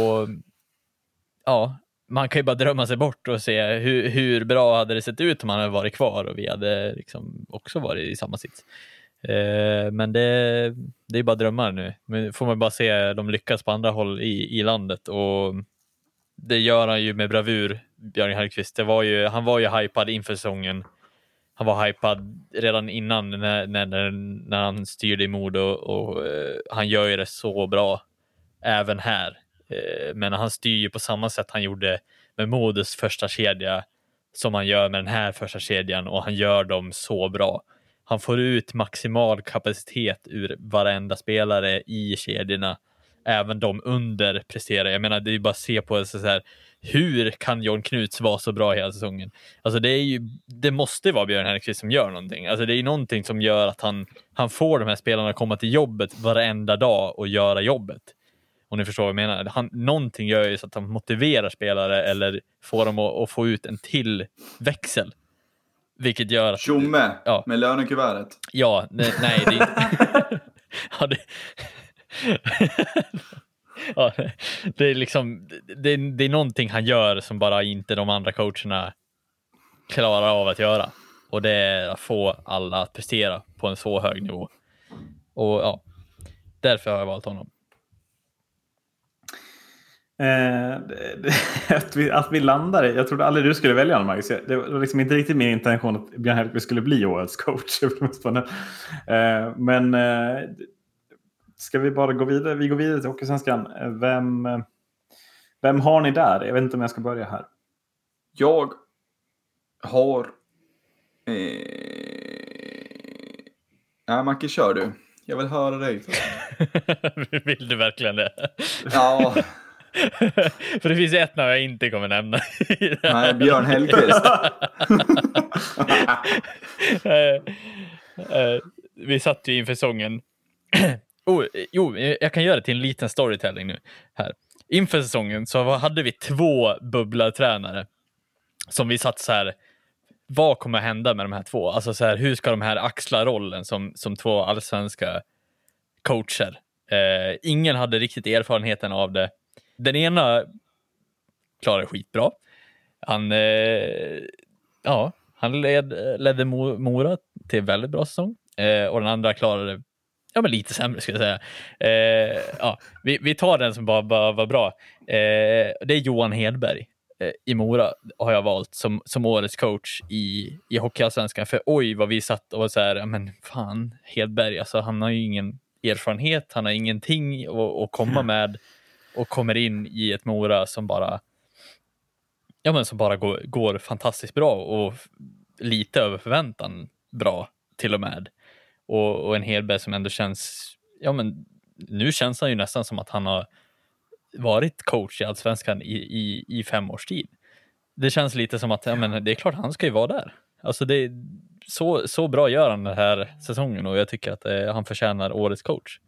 ja, man kan ju bara drömma sig bort och se hur, hur bra hade det sett ut om han hade varit kvar och vi hade liksom också varit i samma sits. Eh, men det, det är bara drömmar nu. Men får man bara se de lyckas på andra håll i, i landet och det gör han ju med bravur, Björn Hellkvist. Det var ju, han var ju hypad inför säsongen han var hypad redan innan när, när, när han styrde i Modo och, och uh, han gör ju det så bra även här. Uh, men han styr ju på samma sätt han gjorde med Modos första kedja som han gör med den här första kedjan och han gör dem så bra. Han får ut maximal kapacitet ur varenda spelare i kedjorna. Även de under presterar. Jag menar, det är bara att se på så här hur kan John Knuts vara så bra hela säsongen? Alltså det, är ju, det måste vara Björn Hellkvist som gör någonting. Alltså det är någonting som gör att han, han får de här spelarna att komma till jobbet varenda dag och göra jobbet. Om ni förstår vad jag menar. Han, någonting gör ju så att han motiverar spelare eller får dem att, att få ut en till växel. Vilket gör att... Tjomme ja. med lönekuvertet. Ja, nej, nej det, ja, det ja, det är liksom, det, det är någonting han gör som bara inte de andra coacherna klarar av att göra. Och det är att få alla att prestera på en så hög nivå. Och ja, därför har jag valt honom. Eh, att, vi, att vi landar i, jag trodde aldrig du skulle välja honom Marcus. Det var liksom inte riktigt min intention att Björn Hellkvist skulle bli årets coach. eh, men eh, Ska vi bara gå vidare? Vi går vidare till Hockeysvenskan. Vem, vem har ni där? Jag vet inte om jag ska börja här. Jag har... Eh... Nej, Macke, kör du. Jag vill höra dig. vill du verkligen det? Ja. För det finns ett namn jag inte kommer nämna. Nej, Björn Hellkvist. Eh, eh, vi satt ju inför säsongen Oh, eh, jo, eh, jag kan göra det till en liten storytelling nu. här. Inför säsongen så hade vi två bubblartränare som vi satt så här. Vad kommer hända med de här två? Alltså så här, hur ska de här axla rollen som, som två allsvenska coacher? Eh, ingen hade riktigt erfarenheten av det. Den ena klarade skitbra. Han, eh, ja, han led, ledde Mora till väldigt bra säsong eh, och den andra klarade ja, men lite sämre skulle jag säga. Eh, ja, vi, vi tar den som bara, bara var bra. Eh, det är Johan Hedberg eh, i Mora har jag valt som, som årets coach i, i Hockeyallsvenskan. För oj vad vi satt och var så här, men fan Hedberg, alltså han har ju ingen erfarenhet, han har ingenting att, att komma med och kommer in i ett Mora som bara ja, men som bara går, går fantastiskt bra och lite över förväntan bra till och med. Och, och en Hedberg som ändå känns, ja men nu känns han ju nästan som att han har varit coach i allsvenskan i, i, i fem års tid. Det känns lite som att ja, men det är klart han ska ju vara där. Alltså det, så, så bra gör han den här säsongen och jag tycker att eh, han förtjänar årets coach.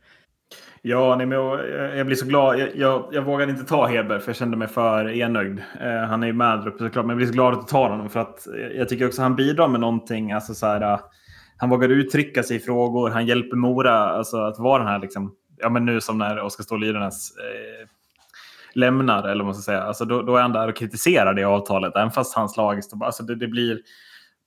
Ja, nej, men jag, jag, blir så glad. Jag, jag, jag vågade inte ta Hedberg för jag kände mig för enögd. Eh, han är ju med där uppe såklart, men jag blir så glad att ta honom för att eh, jag tycker också att han bidrar med någonting. Alltså, så här, eh, han vågar uttrycka sig i frågor, han hjälper Mora alltså, att vara den här, liksom, ja, men nu som när Oskar Ståhl eh, lämnar, eller vad man ska säga, alltså, då, då, är han där och kritiserar det avtalet, även fast hans lag står alltså, det, det blir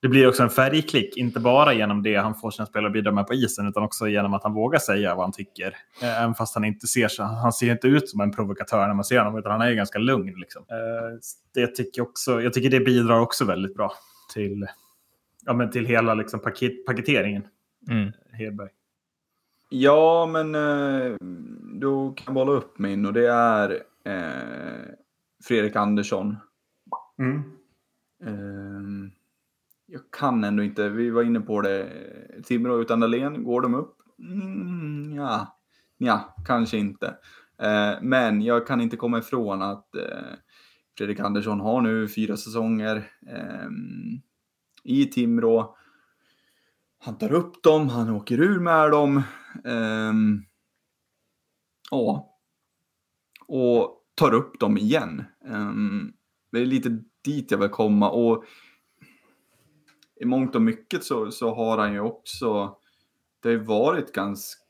det blir också en färgklick, inte bara genom det han får sina spelare att bidra med på isen, utan också genom att han vågar säga vad han tycker. Eh, även fast han inte ser så, han ser inte ut som en provokatör när man ser honom, utan han är ju ganska lugn. Liksom. Eh, det tycker också, jag tycker det bidrar också väldigt bra till, ja, men till hela liksom, paket, paketeringen. Mm. Hedberg. Ja, men eh, då kan jag bolla upp min och det är eh, Fredrik Andersson. Mm. Eh, jag kan ändå inte, vi var inne på det, Timrå utan Dahlén, går de upp? Mm, ja. ja, kanske inte. Eh, men jag kan inte komma ifrån att eh, Fredrik Andersson har nu fyra säsonger eh, i Timrå. Han tar upp dem, han åker ur med dem. Ehm, ja. Och tar upp dem igen. Um, det är lite dit jag vill komma. Och i mångt och mycket så, så har han ju också, det har ju varit ganska,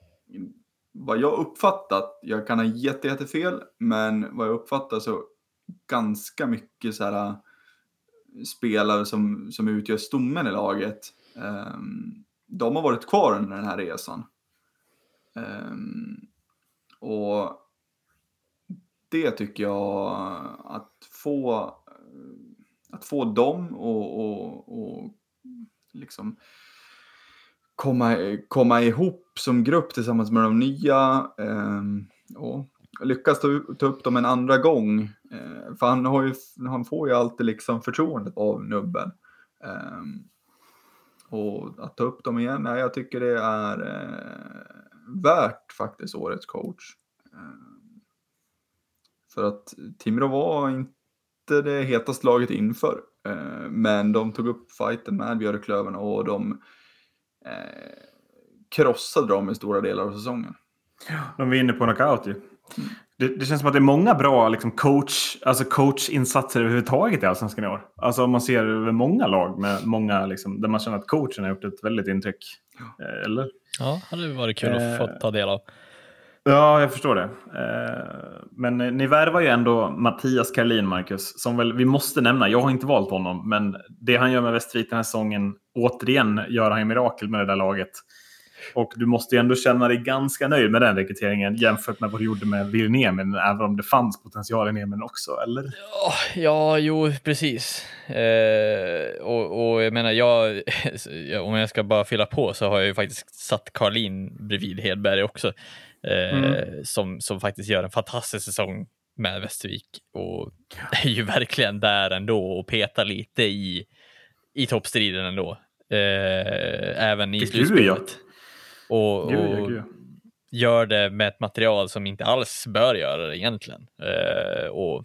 vad jag uppfattat, jag kan ha jätte, jättefel, men vad jag uppfattar så ganska mycket så här spelare som, som utgör stommen i laget. Um, de har varit kvar under den här resan. Um, och det tycker jag att få att få dem och, och, och liksom komma, komma ihop som grupp tillsammans med de nya. Eh, och lyckas ta, ta, upp dem en andra gång. Eh, för han, har ju, han får ju alltid liksom förtroendet av nubben. Eh, och att ta upp dem igen, nej, jag tycker det är eh, värt faktiskt årets coach. Ehm, för att Timrå var inte det hetaste laget inför. Eh, men de tog upp fighten med Björklöven och de eh, krossade dem i stora delar av säsongen. De vinner på knockout ju. Det, det, känns som att det är många bra liksom, coach, alltså coachinsatser överhuvudtaget i Allsvenskan i år. Alltså om man ser över många lag med många, liksom, där man känner att coachen har gjort ett väldigt intryck. Ja. Eh, eller? Ja, det hade varit kul att få ta del av. Ja, jag förstår det. Eh, men ni värvar ju ändå Mattias Karlin, Marcus, som väl vi måste nämna. Jag har inte valt honom, men det han gör med Västervik den här säsongen, återigen gör han ju mirakel med det där laget. Och du måste ju ändå känna dig ganska nöjd med den rekryteringen jämfört med vad du gjorde med Virnemin, även om det fanns potential i Nemin också, eller? Ja, ja jo, precis. Eh, och, och, jag menar, jag, om jag ska bara fylla på så har jag ju faktiskt satt Karlin bredvid Hedberg också. Eh, mm. som, som faktiskt gör en fantastisk säsong med Västervik och är ju verkligen där ändå och petar lite i, i toppstriden ändå. Eh, även i slutspelet. Och, och gör det med ett material som inte alls bör göra det egentligen. Eh, och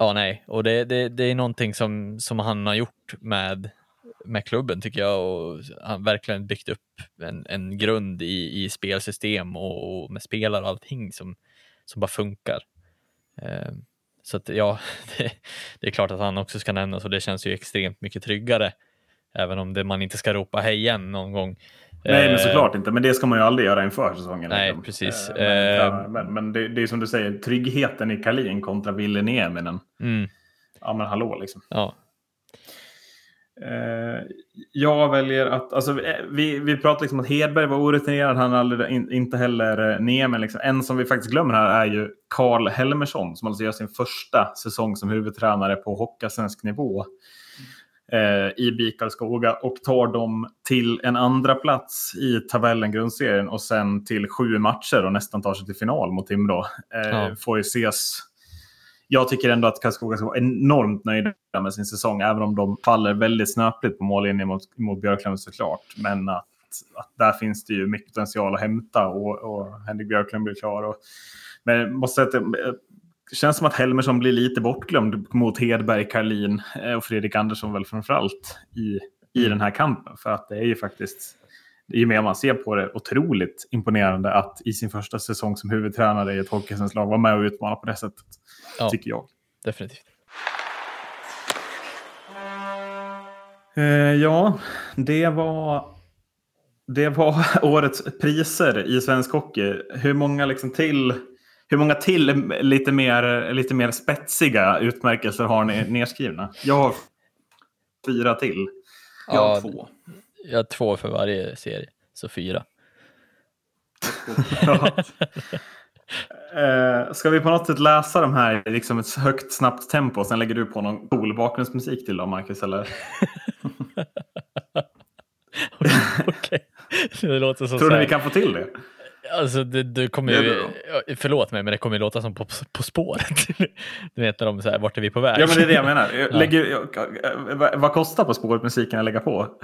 Ja, nej, och det, det, det är någonting som, som han har gjort med med klubben tycker jag och han verkligen byggt upp en, en grund i, i spelsystem och, och med spelare och allting som, som bara funkar. Eh, så att ja, det, det, är klart att han också ska nämnas och det känns ju extremt mycket tryggare. Även om det, man inte ska ropa hej igen någon gång. Nej, men eh, såklart inte. Men det ska man ju aldrig göra inför säsongen. Nej, liksom. precis. Eh, men, men, men det, det, är som du säger, tryggheten i Kalin kontra Ville Nieminen. Mm. ja men hallå liksom. Ja. Eh, jag väljer att, alltså, eh, vi, vi pratar liksom att Hedberg var orutinerad, han aldrig, in, inte heller eh, Nemen. Liksom. En som vi faktiskt glömmer här är ju Karl Helmersson som alltså gör sin första säsong som huvudtränare på Hockeyallsvensk nivå eh, i BIK Karlskoga och tar dem till en andra plats i tabellen grundserien och sen till sju matcher och nästan tar sig till final mot Timrå. Eh, ja. Får ju ses jag tycker ändå att Karlskoga ska vara enormt nöjda med sin säsong, även om de faller väldigt snöpligt på mållinjen mot, mot Björklund såklart. Men att, att där finns det ju mycket potential att hämta och, och Henrik Björklund blir klar. Och, men måste säga att det känns som att Helmersson blir lite bortglömd mot Hedberg, Karlin eh, och Fredrik Andersson väl framförallt i, i mm. den här kampen. För att det är ju faktiskt ju mer man ser på det, otroligt imponerande att i sin första säsong som huvudtränare i ett hockeysäsongslag vara med och utmana på det sättet. Ja, tycker jag. Definitivt. Eh, ja, det var, det var årets priser i svensk hockey. Hur många liksom till hur många till lite mer, lite mer spetsiga utmärkelser har ni nedskrivna? Jag har fyra till. Jag har ja, två. Jag har två för varje serie, så fyra. Eh, ska vi på något sätt läsa de här i liksom ett högt snabbt tempo? Sen lägger du på någon cool bakgrundsmusik till dem, Marcus? Eller? Okej. Det låter som Tror du vi kan få till det? Alltså det, det kommer ju, förlåt mig, men det kommer ju låta som På, på spåret. Du vet när de så vart är vi på väg? Ja, men det är det jag menar. Lägger, vad kostar På spåret musiken att lägga på?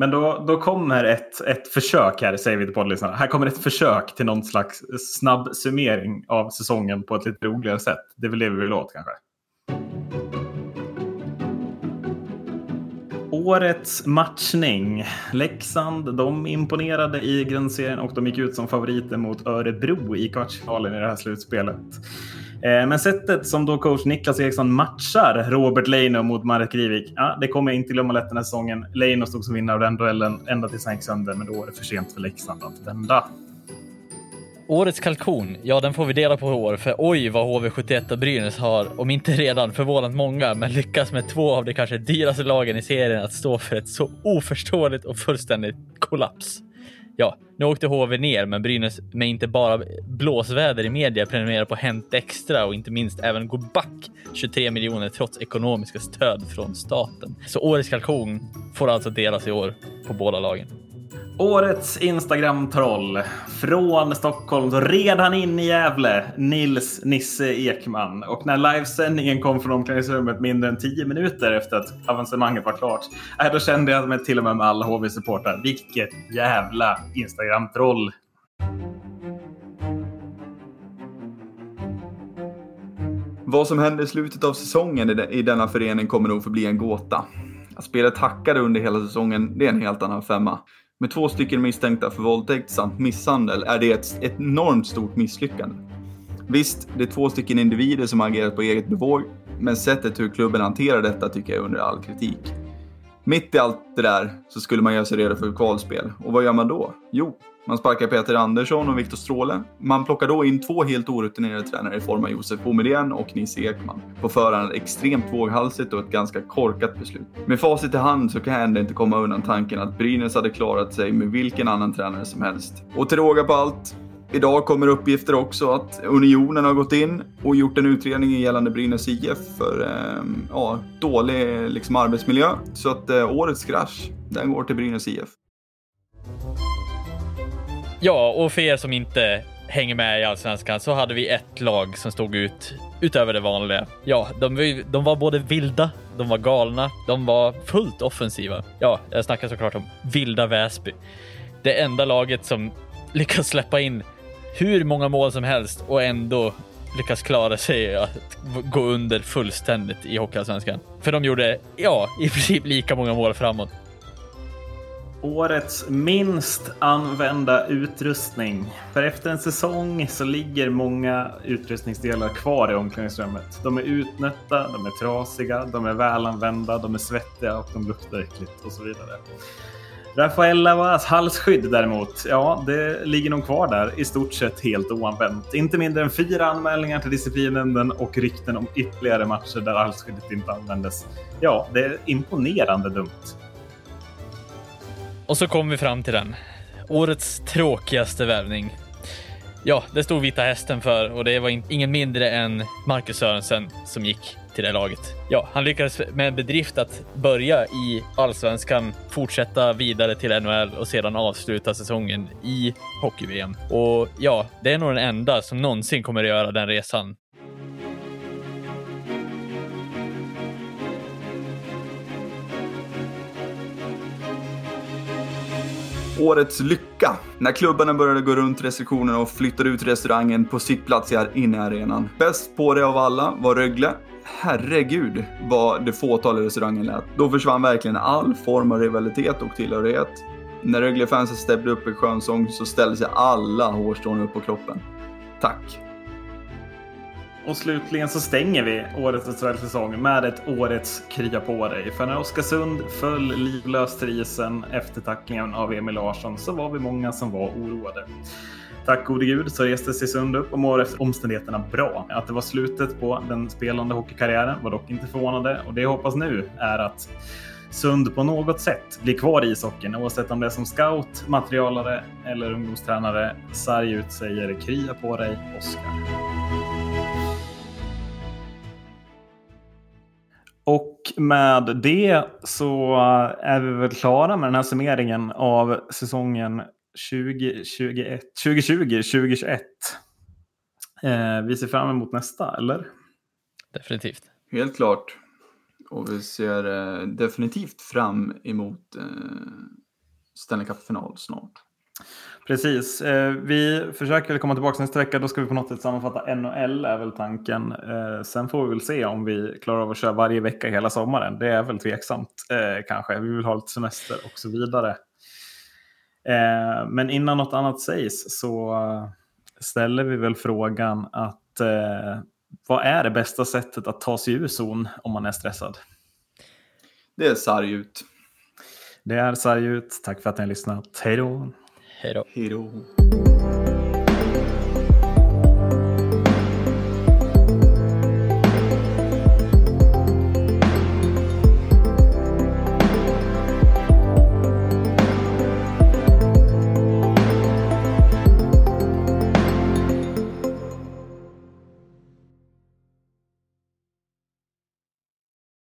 Men då, då kommer ett, ett försök här, säger vi till poddlyssnarna. Här kommer ett försök till någon slags snabb summering av säsongen på ett lite roligare sätt. Det är väl det vi vill åt kanske. Årets matchning. Leksand, de imponerade i grundserien och de gick ut som favoriter mot Örebro i kvartsfinalen i det här slutspelet. Eh, men sättet som då coach Niklas Eriksson matchar Robert Leino mot Marek Rivik, ja, det kommer jag inte glömma lätt den här säsongen. Leino stod som vinnare av den duellen ända tills han gick sönder, men då är det för sent för Leksand att vända. Årets kalkon, ja den får vi dela på i år, för oj vad HV71 och Brynäs har, om inte redan förvånat många, men lyckas med två av de kanske dyraste lagen i serien att stå för ett så oförståeligt och fullständigt kollaps. Ja, nu åkte HV ner, men Brynäs med inte bara blåsväder i media prenumererar på Hänt Extra och inte minst även går back 23 miljoner trots ekonomiska stöd från staten. Så årets kalkon får alltså delas i år på båda lagen. Årets Instagram-troll från Stockholm så red han in i Gävle, Nils Nisse Ekman. Och när livesändningen kom från omklädningsrummet mindre än 10 minuter efter att avancemanget var klart, äh, då kände jag mig till och med med alla HV-supportrar. Vilket jävla Instagram-troll! Vad som hände i slutet av säsongen i denna förening kommer nog förbli en gåta. Att spelet hackade under hela säsongen, det är en helt annan femma. Med två stycken misstänkta för våldtäkt samt misshandel är det ett, enormt stort misslyckande. Visst, det är två stycken individer som agerat på eget bevåg, men sättet hur klubben hanterar detta tycker jag är under all kritik. Mitt i allt det där så skulle man göra sig redo för kvalspel. Och vad gör man då? Jo, man sparkar Peter Andersson och Viktor Stråle. Man plockar då in två helt orutinerade tränare i form av Josef Bomedén och Nisse Ekman. På förhand extremt våghalsigt och ett ganska korkat beslut. Med facit i hand så kan jag ändå inte komma undan tanken att Brynäs hade klarat sig med vilken annan tränare som helst. Och till råga på allt, Idag kommer uppgifter också att Unionen har gått in och gjort en utredning gällande Brynäs IF för eh, ja, dålig liksom, arbetsmiljö. Så att eh, årets krasch, den går till Brynäs IF. Ja, och för er som inte hänger med i allsvenskan så hade vi ett lag som stod ut utöver det vanliga. Ja, de, de var både vilda, de var galna, de var fullt offensiva. Ja, jag snackar såklart om vilda Väsby. Det enda laget som lyckas släppa in hur många mål som helst och ändå lyckas klara sig att gå under fullständigt i Hockeyallsvenskan. För de gjorde, ja, i princip lika många mål framåt. Årets minst använda utrustning. För efter en säsong så ligger många utrustningsdelar kvar i omklädningsrummet. De är utnötta, de är trasiga, de är välanvända, de är svettiga och de luktar äckligt och så vidare. Rafael Lavas halsskydd däremot, ja, det ligger nog kvar där i stort sett helt oanvänt. Inte mindre än fyra anmälningar till disciplinnämnden och rykten om ytterligare matcher där halsskyddet inte användes. Ja, det är imponerande dumt. Och så kom vi fram till den. Årets tråkigaste värvning. Ja, det stod Vita Hästen för och det var ingen mindre än Marcus Sörensen som gick till det laget. Ja, han lyckades med bedrift att börja i allsvenskan, fortsätta vidare till NHL och sedan avsluta säsongen i hockey-VM. Och ja, det är nog den enda som någonsin kommer att göra den resan. Årets lycka. När klubbarna började gå runt restriktionerna och flyttade ut restaurangen på sittplatser inne i arenan. Bäst på det av alla var Rögle. Herregud vad det fåtal i restaurangen lät. Då försvann verkligen all form av rivalitet och tillhörighet. När Rögle-fansen steppade upp i skönsång så ställde sig alla hårstrån upp på kroppen. Tack! Och slutligen så stänger vi årets SHL-säsong med ett årets krya på dig. För när Oskarsund föll livlöst till isen efter tacklingen av Emil Larsson så var vi många som var oroade. Tack gode gud så reste sig Sund upp och mår efter omständigheterna bra. Att det var slutet på den spelande hockeykarriären var dock inte förvånande och det jag hoppas nu är att Sund på något sätt blir kvar i ishockeyn oavsett om det är som scout, materialare eller ungdomstränare. Sarg ut säger krya på dig, Oskar. Och med det så är vi väl klara med den här summeringen av säsongen 2021, 2020, 2021. Eh, vi ser fram emot nästa, eller? Definitivt. Helt klart. Och vi ser eh, definitivt fram emot eh, Stanley Cup-final snart. Precis. Eh, vi försöker komma tillbaka nästa vecka. Då ska vi på något sätt sammanfatta NHL är väl tanken. Eh, sen får vi väl se om vi klarar av att köra varje vecka hela sommaren. Det är väl tveksamt eh, kanske. Vi vill ha lite semester och så vidare. Men innan något annat sägs så ställer vi väl frågan att vad är det bästa sättet att ta sig ur zon om man är stressad? Det är sarg ut. Det är sarg ut. Tack för att ni har lyssnat. Hej då! Hej då. Hej då.